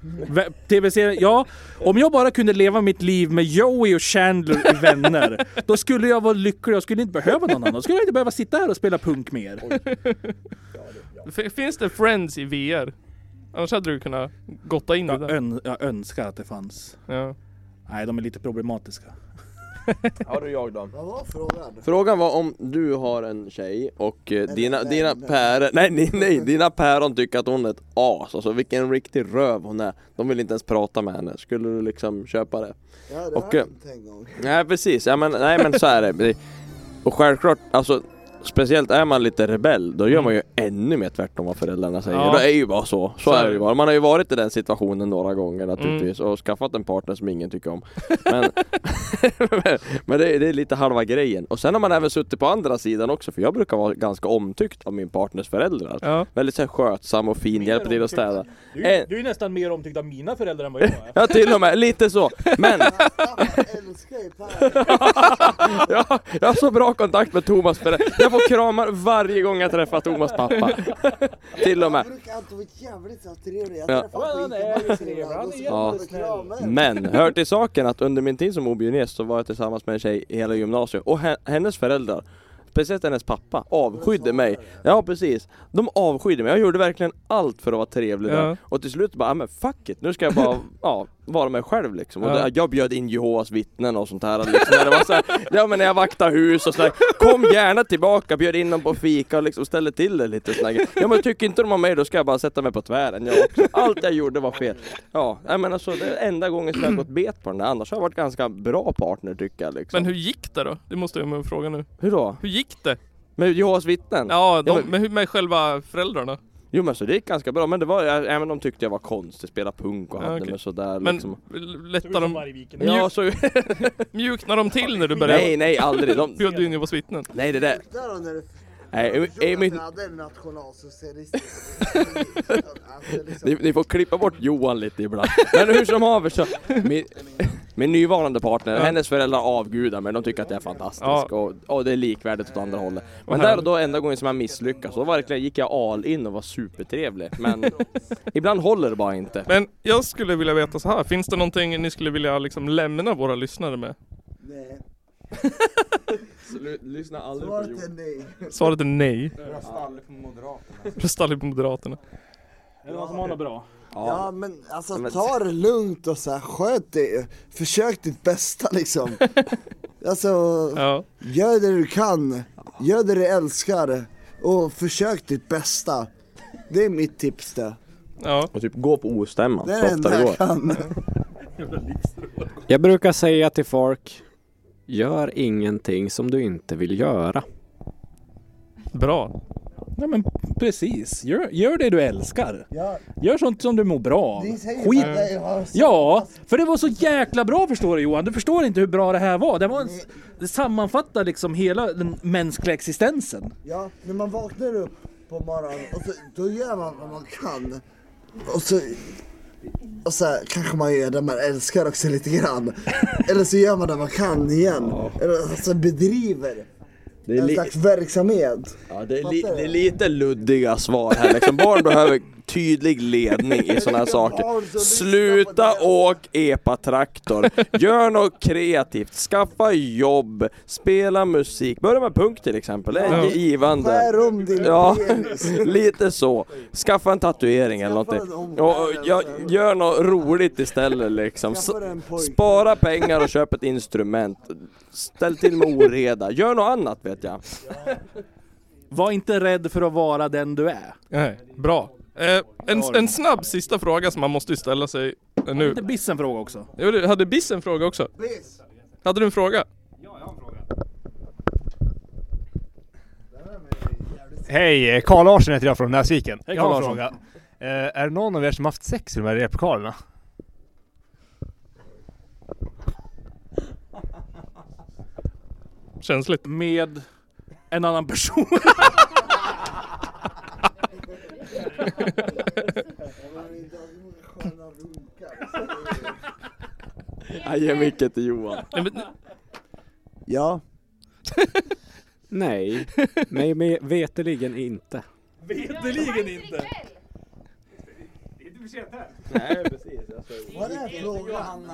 D: TV-serien, ja. Om jag bara kunde leva mitt liv med Joey och Chandler i Vänner, då skulle jag vara lycklig. Jag skulle inte behöva någon annan. Då skulle jag inte behöva sitta här och spela punk mer.
C: Finns det Friends i VR? Annars hade du kunnat gotta in i
D: Jag,
C: det.
D: ön, jag önskar att det fanns.
C: Ja.
D: Nej, de är lite problematiska.
E: Har du jag då?
F: Vad var frågan?
E: Frågan var om du har en tjej och eh, dina, dina päron, nej, nej nej, dina päron tycker att hon är ett as, alltså vilken riktig röv hon är. De vill inte ens prata med henne, skulle du liksom köpa det?
F: Ja, det
E: Och,
F: har
E: eh,
F: hänt en gång.
E: Nej precis, ja, men, nej men så är det. Det- Och självklart, alltså Speciellt är man lite rebell, då gör man ju ännu mer tvärtom vad föräldrarna säger.
C: Ja.
E: Det är ju bara så, så,
C: Så
E: är
C: är
E: det ju bara. Man har ju varit i den situationen några gånger naturligtvis och skaffat en partner som ingen tycker om. Men, men det, är, det är lite halva grejen. Och sen har man även suttit på andra sidan också, för jag brukar vara ganska omtyckt av min partners föräldrar.
C: Ja.
E: Väldigt så skötsam och fin, hjälper till att städa.
D: Du,
E: Eh.
D: du är nästan mer omtyckt av mina föräldrar än vad jag är.
E: Ja till och med, lite så. Men
F: älskar ju Per.
E: ja, jag har så bra kontakt med Thomas föräldrar. Jag får kramar varje gång jag träffar Thomas pappa. till och med.
F: Jag brukar vara jävligt så trevlig. Jag
E: Ja.
F: träffar honom
E: Ja.
F: och kramar henne.
E: Men, hör till saken att under min tid som objudgäst så var jag tillsammans med en tjej i hela gymnasiet och he- hennes föräldrar Speciellt hennes pappa avskydde mig. Ja precis. De avskydde mig. Jag gjorde verkligen allt för att vara trevlig
C: Ja.
E: där. Och till slut bara, "Ja, men fuck it. Nu ska jag bara ja, vara mig själv liksom. Och
C: Ja.
E: jag bjöd in Jehovas vittnen och sånt här. Liksom. Det var så här, ja men när jag vaktade hus och sådär. Kom gärna tillbaka, bjöd in dem på fika och liksom ställde till det lite sådär. Ja men tycker inte de om mig då ska jag bara sätta mig på tvären jag också. Allt jag gjorde var fel. Ja, jag menar så det är enda gången som jag gått bet på den där. Annars har jag varit ganska bra partner tycker jag liksom.
C: Men hur gick det då? Det måste jag med fråga nu.
E: Hur då?
C: Hur gick det?
E: Med Jehovas vittnen?
C: Ja, de,
E: Ja, men-
C: men hur med själva föräldrarna?
E: Jo men så det gick ganska bra, men det var, även de tyckte jag var konstig, spela punk och
C: Ja,
E: hade
C: okej.
E: mig sådär
C: Men
E: liksom.
C: lättar de...
D: Vargviken.
E: Ja
C: Mjuk,
E: så,
C: mjuknar de till när du började?
E: nej nej aldrig, de,
C: Bjöd du in Jehovas vittnen?
E: nej det där, nej,
F: alltså, liksom.
E: ni, ni får klippa bort Johan lite ibland. Men hur som haver så, min, min nuvarande partner,
C: Ja.
E: hennes föräldrar avgudar mig, de tycker att det är fantastiskt
C: Ja.
E: och, och det är likvärdigt åt andra hållet. Men där och då, enda gången som jag misslyckas, då verkligen gick jag all in och var supertrevlig. Men ibland håller det bara inte.
C: Men jag skulle vilja veta så här. finns det någonting ni skulle vilja liksom lämna våra lyssnare med?
F: Nej,
E: Lyssna aldrig
F: svaret är nej.
C: Svaret är nej.
J: Rösta aldrig på Moderaterna.
C: Rösta aldrig på Moderaterna.
D: Är det någon som har något bra?
F: Ja men alltså
E: Men-
F: ta det lugnt och så här, sköt dig. Försök ditt bästa liksom. Alltså,
C: Ja.
F: gör det du kan. Gör det du älskar. Och försök ditt bästa. Det är mitt tips det.
C: Ja.
E: Och typ gå på ostämman
F: Det är
E: så
F: det
E: ofta det
F: jag
E: går.
F: kan.
G: Jag brukar säga till folk, gör ingenting som du inte vill göra.
C: Bra.
D: Ja men precis, gör, gör det du älskar.
F: Ja,
D: Gör sånt som du mår bra av. Skit
F: så-
D: Ja, för det var så jäkla bra förstår du Johan. Du förstår inte hur bra det här var. Det, var en, det sammanfattar liksom hela den mänskliga existensen.
F: Ja, när man vaknar upp på morgonen och så, då gör man vad man kan. Och så, och så här, kanske man gör det man älskar också lite grann. Eller så gör man det man kan igen. Eller alltså bedriver en slags verksamhet.
E: ja, det, är li- det är lite luddiga svar här liksom. Barn behöver tydlig ledning i sådana här saker. Sluta åk epa-traktor. Gör något kreativt. Skaffa jobb. Spela musik. Börja med punk till exempel. Det är
F: Ja.
E: givande.
F: Skär om din
E: Ja, lite så. Skaffa en tatuering eller någonting. Och, jag, gör något roligt istället liksom. Spara pengar och köp ett instrument. Ställ till med oreda. Gör något annat vet jag.
D: Var inte rädd för att vara den du är.
C: Nej, bra. Eh, en, en snabb sista fråga som man måste ställa sig eh, nu.
D: Hade Biss en fråga också?
C: Jo, det- hade Biss en fråga också? Hade du en fråga?
L: Hej, Karl Larsson heter jag från Näsviken.
D: Hej,
L: jag har en
D: Larsson.
L: fråga. Eh, är det någon av er som haft sex i de här replokalerna?
C: Känsligt.
D: Med en annan person.
E: Jag ger micken till Johan.
F: Ja.
G: Nej, mig med veteligen inte.
D: Veterligen inte.
E: Nej precis.
F: Vad är frågan?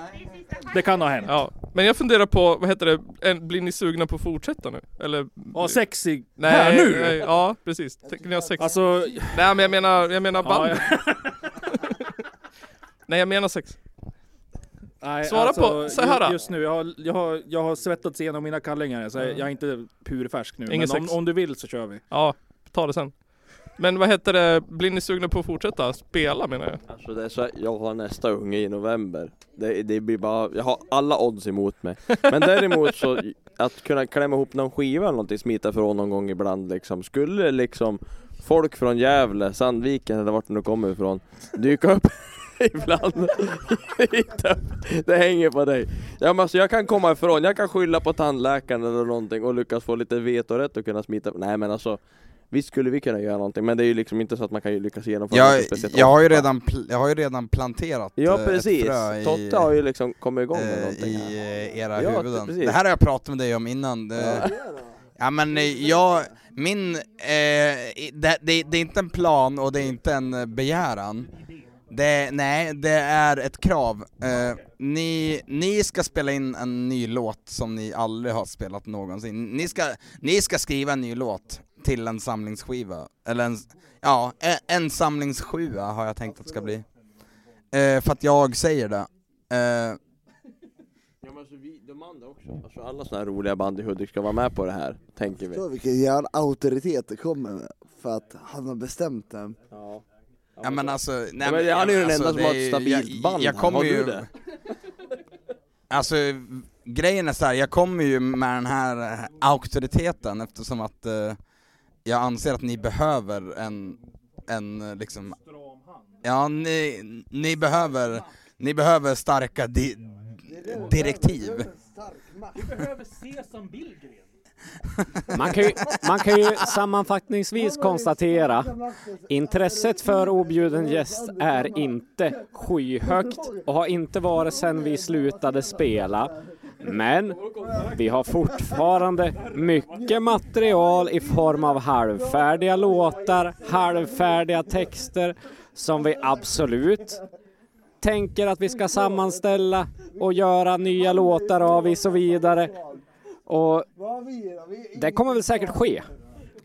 D: Det kan ha hänt.
C: Ja, men jag funderar på, vad heter det, en- blir ni sugna på att fortsätta nu? Eller?
D: Ja, sexig.
C: Nej,
D: Här nu?
C: nej, ja precis. Tänker ni ha sex?
D: Alltså...
C: Nej men jag menar, jag menar
D: Ja,
C: band.
D: ja.
C: nej jag menar sex.
D: Nej,
C: Svara
D: alltså,
C: på, så här.
D: Just nu, jag har, jag har, jag har svettats igenom mina kallingar så
C: Ja.
D: jag är inte purfärsk nu.
C: Ingen
D: men
C: sex.
D: om, om du vill så kör vi.
C: Ja, ta det sen. Men vad heter det, blir ni sugna på att fortsätta spela menar jag?
E: Alltså det är så, jag har nästa unge i november. Det, det blir bara, jag har alla odds emot mig. Men däremot så, att kunna klämma ihop någon skiva eller någonting, smita från någon gång ibland liksom. Skulle liksom folk från Gävle, Sandviken eller vart det nu kommer ifrån, dyka upp ibland. det hänger på dig. Ja, men alltså, jag kan komma ifrån, jag kan skylla på tandläkaren eller någonting och lyckas få lite vetorätt och kunna smita. Nej men alltså Visst skulle vi kunna göra någonting, men det är ju liksom inte så att man kan lyckas genomföra
J: Jag,
E: något speciellt
J: jag, har ju redan, jag har ju redan planterat
E: Ja
J: eh,
E: precis,
J: frö
E: Totte har ju liksom kommit igång med
J: eh,
E: någonting
J: i
E: här.
J: eh, era
E: Ja,
J: huvuden.
E: precis.
J: Det här har jag pratat med dig om innan. Det, ja men jag, min, eh, det, det, det är inte en plan och det är inte en begäran. Det, nej, det är ett krav. Eh, ni, ni ska spela in en ny låt som ni aldrig har spelat någonsin. Ni ska, ni ska skriva en ny låt till en samlingsskiva. Eller en, ja, en, en samlingssjua har jag tänkt att det ska bli. Eh, för att jag säger det. Eh,
E: Ja men alltså vi, de andra också. Alltså alla såna här roliga band i Hudik ska vara med på det här, tänker vi.
F: Förstår vilken jävla auktoritet det kommer med, för att han har bestämt det.
E: Ja.
J: Ja men alltså, nej,
E: Ja, men han är ju den
J: alltså,
E: enda som har ett stabilt
J: jag,
E: band
J: Jag kommer
E: Har du
J: ju,
E: det?
J: Alltså grejen är så här, jag kommer ju med den här eh, auktoriteten eftersom att eh, jag anser att ni behöver en, en liksom Ja, ni, ni behöver, ni behöver starka di, direktiv.
D: Vi behöver Sesam Billgren.
G: Man kan, ju, man kan ju sammanfattningsvis konstatera intresset för objuden gäst är inte skyhögt och har inte varit sedan vi slutade spela. Men vi har fortfarande mycket material i form av halvfärdiga låtar, halvfärdiga texter som vi absolut tänker att vi ska sammanställa och göra nya låtar av och så vidare. Och det kommer väl säkert ske.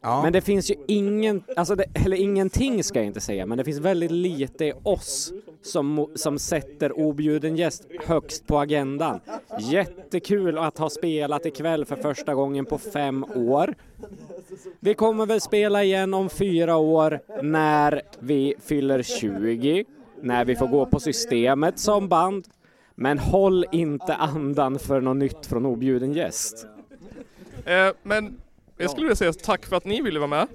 J: Ja.
G: Men det finns ju ingen, alltså det, eller ingenting ska jag inte säga, men det finns väldigt lite i oss som, som sätter objuden gäst högst på agendan. Jättekul att ha spelat ikväll för första gången på fem år. Vi kommer väl spela igen om fyra år när vi fyller 20, när vi får gå på systemet som band. Men håll inte andan för något nytt från objuden gäst.
C: Eh, men jag skulle vilja säga tack för att ni ville vara med.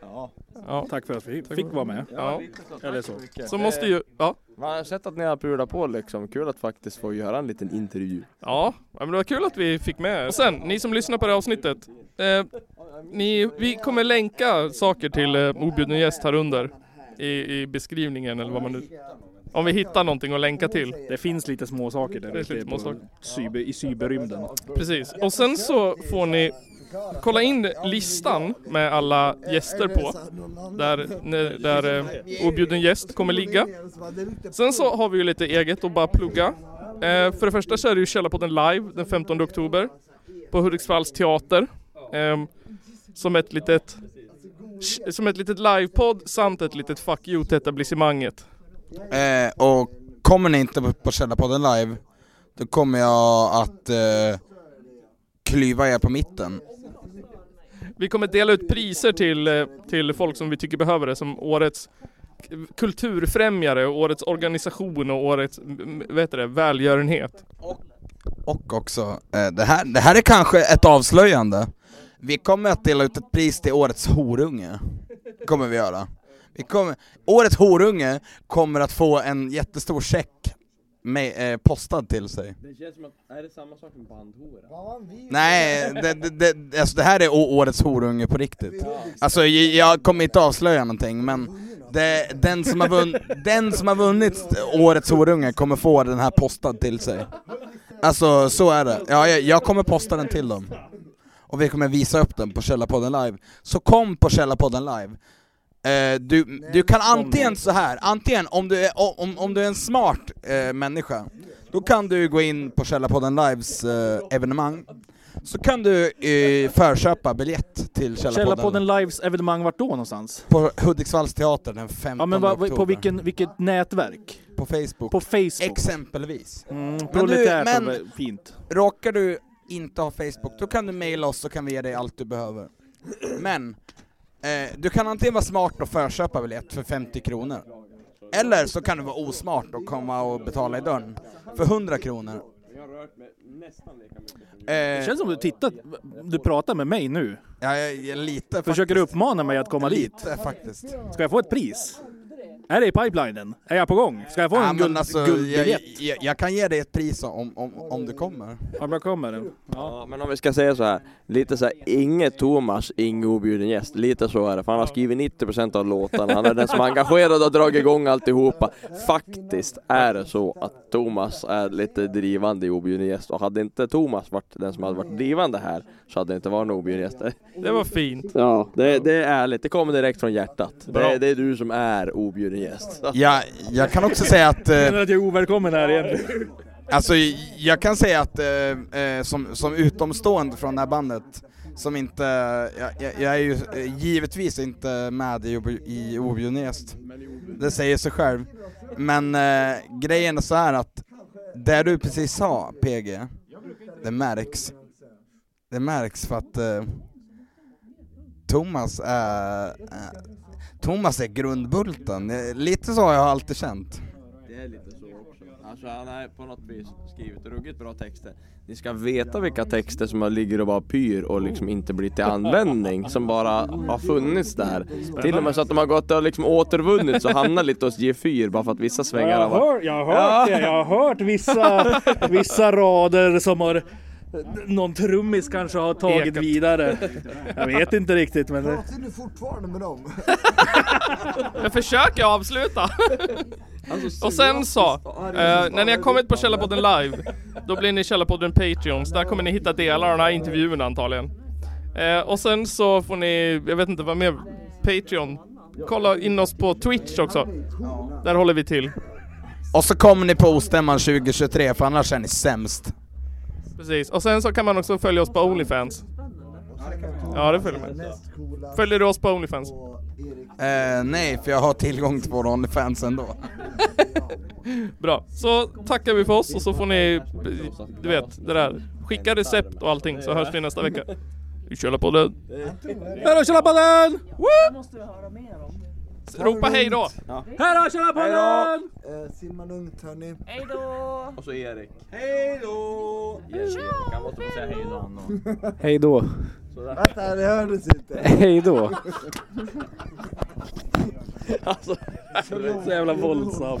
E: Ja.
C: Ja.
D: Tack för att vi fick vara med.
C: Ja.
D: Eller så.
C: Så måste ju, ja.
E: Man har sett att ni har pulat på liksom, kul att faktiskt få göra en liten intervju.
C: Ja, men det var kul att vi fick med Och sen, ni som lyssnar på det här avsnittet. Eh, ni, vi kommer länka saker till eh, objuden gäst här under. I, I beskrivningen eller vad man nu... Om vi hittar någonting att länka till.
D: Det finns lite små saker där
C: Det
D: ute
C: lite små saker.
D: cyber, i cyberrymden.
C: Precis. Och sen så får ni kolla in listan med alla gäster på. Där, där eh, objuden gäst kommer ligga. Sen så har vi ju lite eget att bara plugga. Eh, för det första så är det ju Källarpodden live den 15 oktober på Hudiksvalls teater. Ehm, som ett litet som ett litet livepodd samt ett litet fuck you till etablissemanget.
J: Eh, och kommer ni inte på- på Källarpodden live, då kommer jag att eh, klyva er på mitten.
C: Vi kommer dela ut priser till, eh, till folk som vi tycker behöver det som årets kulturfrämjare, årets organisation och årets vad heter det, välgörenhet.
J: Och också, eh, det, här, det här är kanske ett avslöjande. Vi kommer att dela ut ett pris till Årets horunge. kommer vi göra. Vi kommer, årets horunge kommer att få en jättestor check med, eh, postad till sig.
E: Det känns som att, är det samma sak med bandhora?
J: Nej, det, det, det, alltså det här är å- årets horunge på riktigt. Alltså jag, jag kommer inte avslöja någonting men det, den, som har vunn, den som har vunnit årets horunge kommer få den här postad till sig. Alltså så är det. Ja, jag, jag kommer posta den till dem. Och vi kommer visa upp den på Källarpodden live. Så kom på Källarpodden live. Eh, du, du kan antingen så här, antingen om du är, om, om du är en smart eh, människa, då kan du gå in på Källarpodden Lives eh, evenemang, så kan du eh, förköpa biljett till Källarpodden,
D: Källarpodden Lives evenemang vart då någonstans?
J: på Hudiksvalls teater den 15
D: Ja men vad-
J: oktober.
D: på vilken, vilket nätverk?
J: På Facebook.
D: På Facebook?
J: Exempelvis.
D: Mm,
J: Men du, men
D: fint.
J: råkar du inte ha Facebook, då kan du mejla oss så kan vi ge dig allt du behöver. Men, eh, du kan antingen vara smart och förköpa biljett för 50 kronor. Eller så kan du vara osmart och komma och betala i dörren för 100 kronor.
D: Det
J: Eh,
D: känns som du tittar, du pratar med mig nu.
J: Ja, jag, jag lite
D: Försöker du uppmana mig att komma dit?
J: Lite faktiskt.
D: Ska jag få ett pris? Är det i pipelinen? Är jag på gång? Ska jag få
J: Ja,
D: en guld,
J: alltså, jag,
D: guldbiljett?
J: jag, jag kan ge dig ett pris om, om, om du kommer.
D: Om jag kommer?
E: Ja, men om vi ska säga så här, lite så här, inget Thomas, ingen objuden gäst. Lite så är det, för han har skrivit 90% av låtarna. Han är den som är engagerad och har dragit igång alltihopa. Faktiskt är det så att Thomas är lite drivande i objuden gäst och hade inte Thomas varit den som hade varit drivande här så hade det inte varit någon objuden gäst.
C: Det var fint.
E: Ja, det, det är ärligt. Det kommer direkt från hjärtat. Det, det är du som är objuden gäst.
J: Jag, jag kan också säga att... eh,
D: Menar att jag är ovälkommen här igen?
J: Alltså jag kan säga att eh, eh, som, som utomstående från det här bandet, som inte, jag, jag, jag är ju eh, givetvis inte med i, i Objuden Gäst. Det säger sig själv. Men eh, grejen är så här att det du precis sa PG, det märks. Det märks för att eh, Thomas är, eh, Thomas är grundbulten. Eh, Lite så har jag alltid känt.
E: Det är lite så också. Alltså han har på något vis skrivit ruggigt bra texter. Ni ska veta vilka texter som har- ligger och bara pyr och liksom inte blir till användning. Som bara har funnits där. Till och med så att de har gått och liksom återvunnits och hamnat lite hos G4 bara för att vissa svängar
D: Jag
E: har
D: har,
E: varit...
D: hört, jag har hört det, jag har hört vissa, vissa rader som har någon trummis kanske har tagit
C: Ekat.
D: vidare. Jag vet inte riktigt men...
F: Pratar du fortfarande med dem?
C: Jag försöker avsluta. Och sen så, eh, när ni har kommit på Källarpodden live, då blir ni Källarpodden Patreons. Där kommer ni hitta delar av den här intervjun antagligen. Eh, och sen så får ni, jag vet inte vad mer, Patreon. Kolla in oss på Twitch också. Där håller vi till.
J: Och så kommer ni på Ostämman 2023 för annars är ni sämst.
C: Precis. Och sen så kan man också följa oss på Onlyfans. Ja, det följer med. Följer du oss på Onlyfans?
J: Eh, nej, för jag har tillgång till vår OnlyFans ändå.
C: Bra. Så tackar vi för oss och så får ni, du vet, det där. Skicka recept och allting så hörs vi nästa vecka. Vi kör på den.
D: Här har Källarpodden!
C: Ropa hej då!
D: Här har Källarpodden!
F: Eh, simma lugnt hörni.
I: Hej då!
E: Och så Erik.
J: Hej då!
E: Yes, Erik. Han måste få säga hej då han.
G: Hej då.
F: Vänta, det hördes inte.
G: Hej då.
E: Alltså,
D: Så jävla våldsam.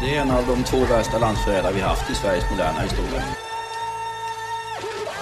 A: Det är en av de två värsta landsförrädare vi haft i Sveriges moderna historia.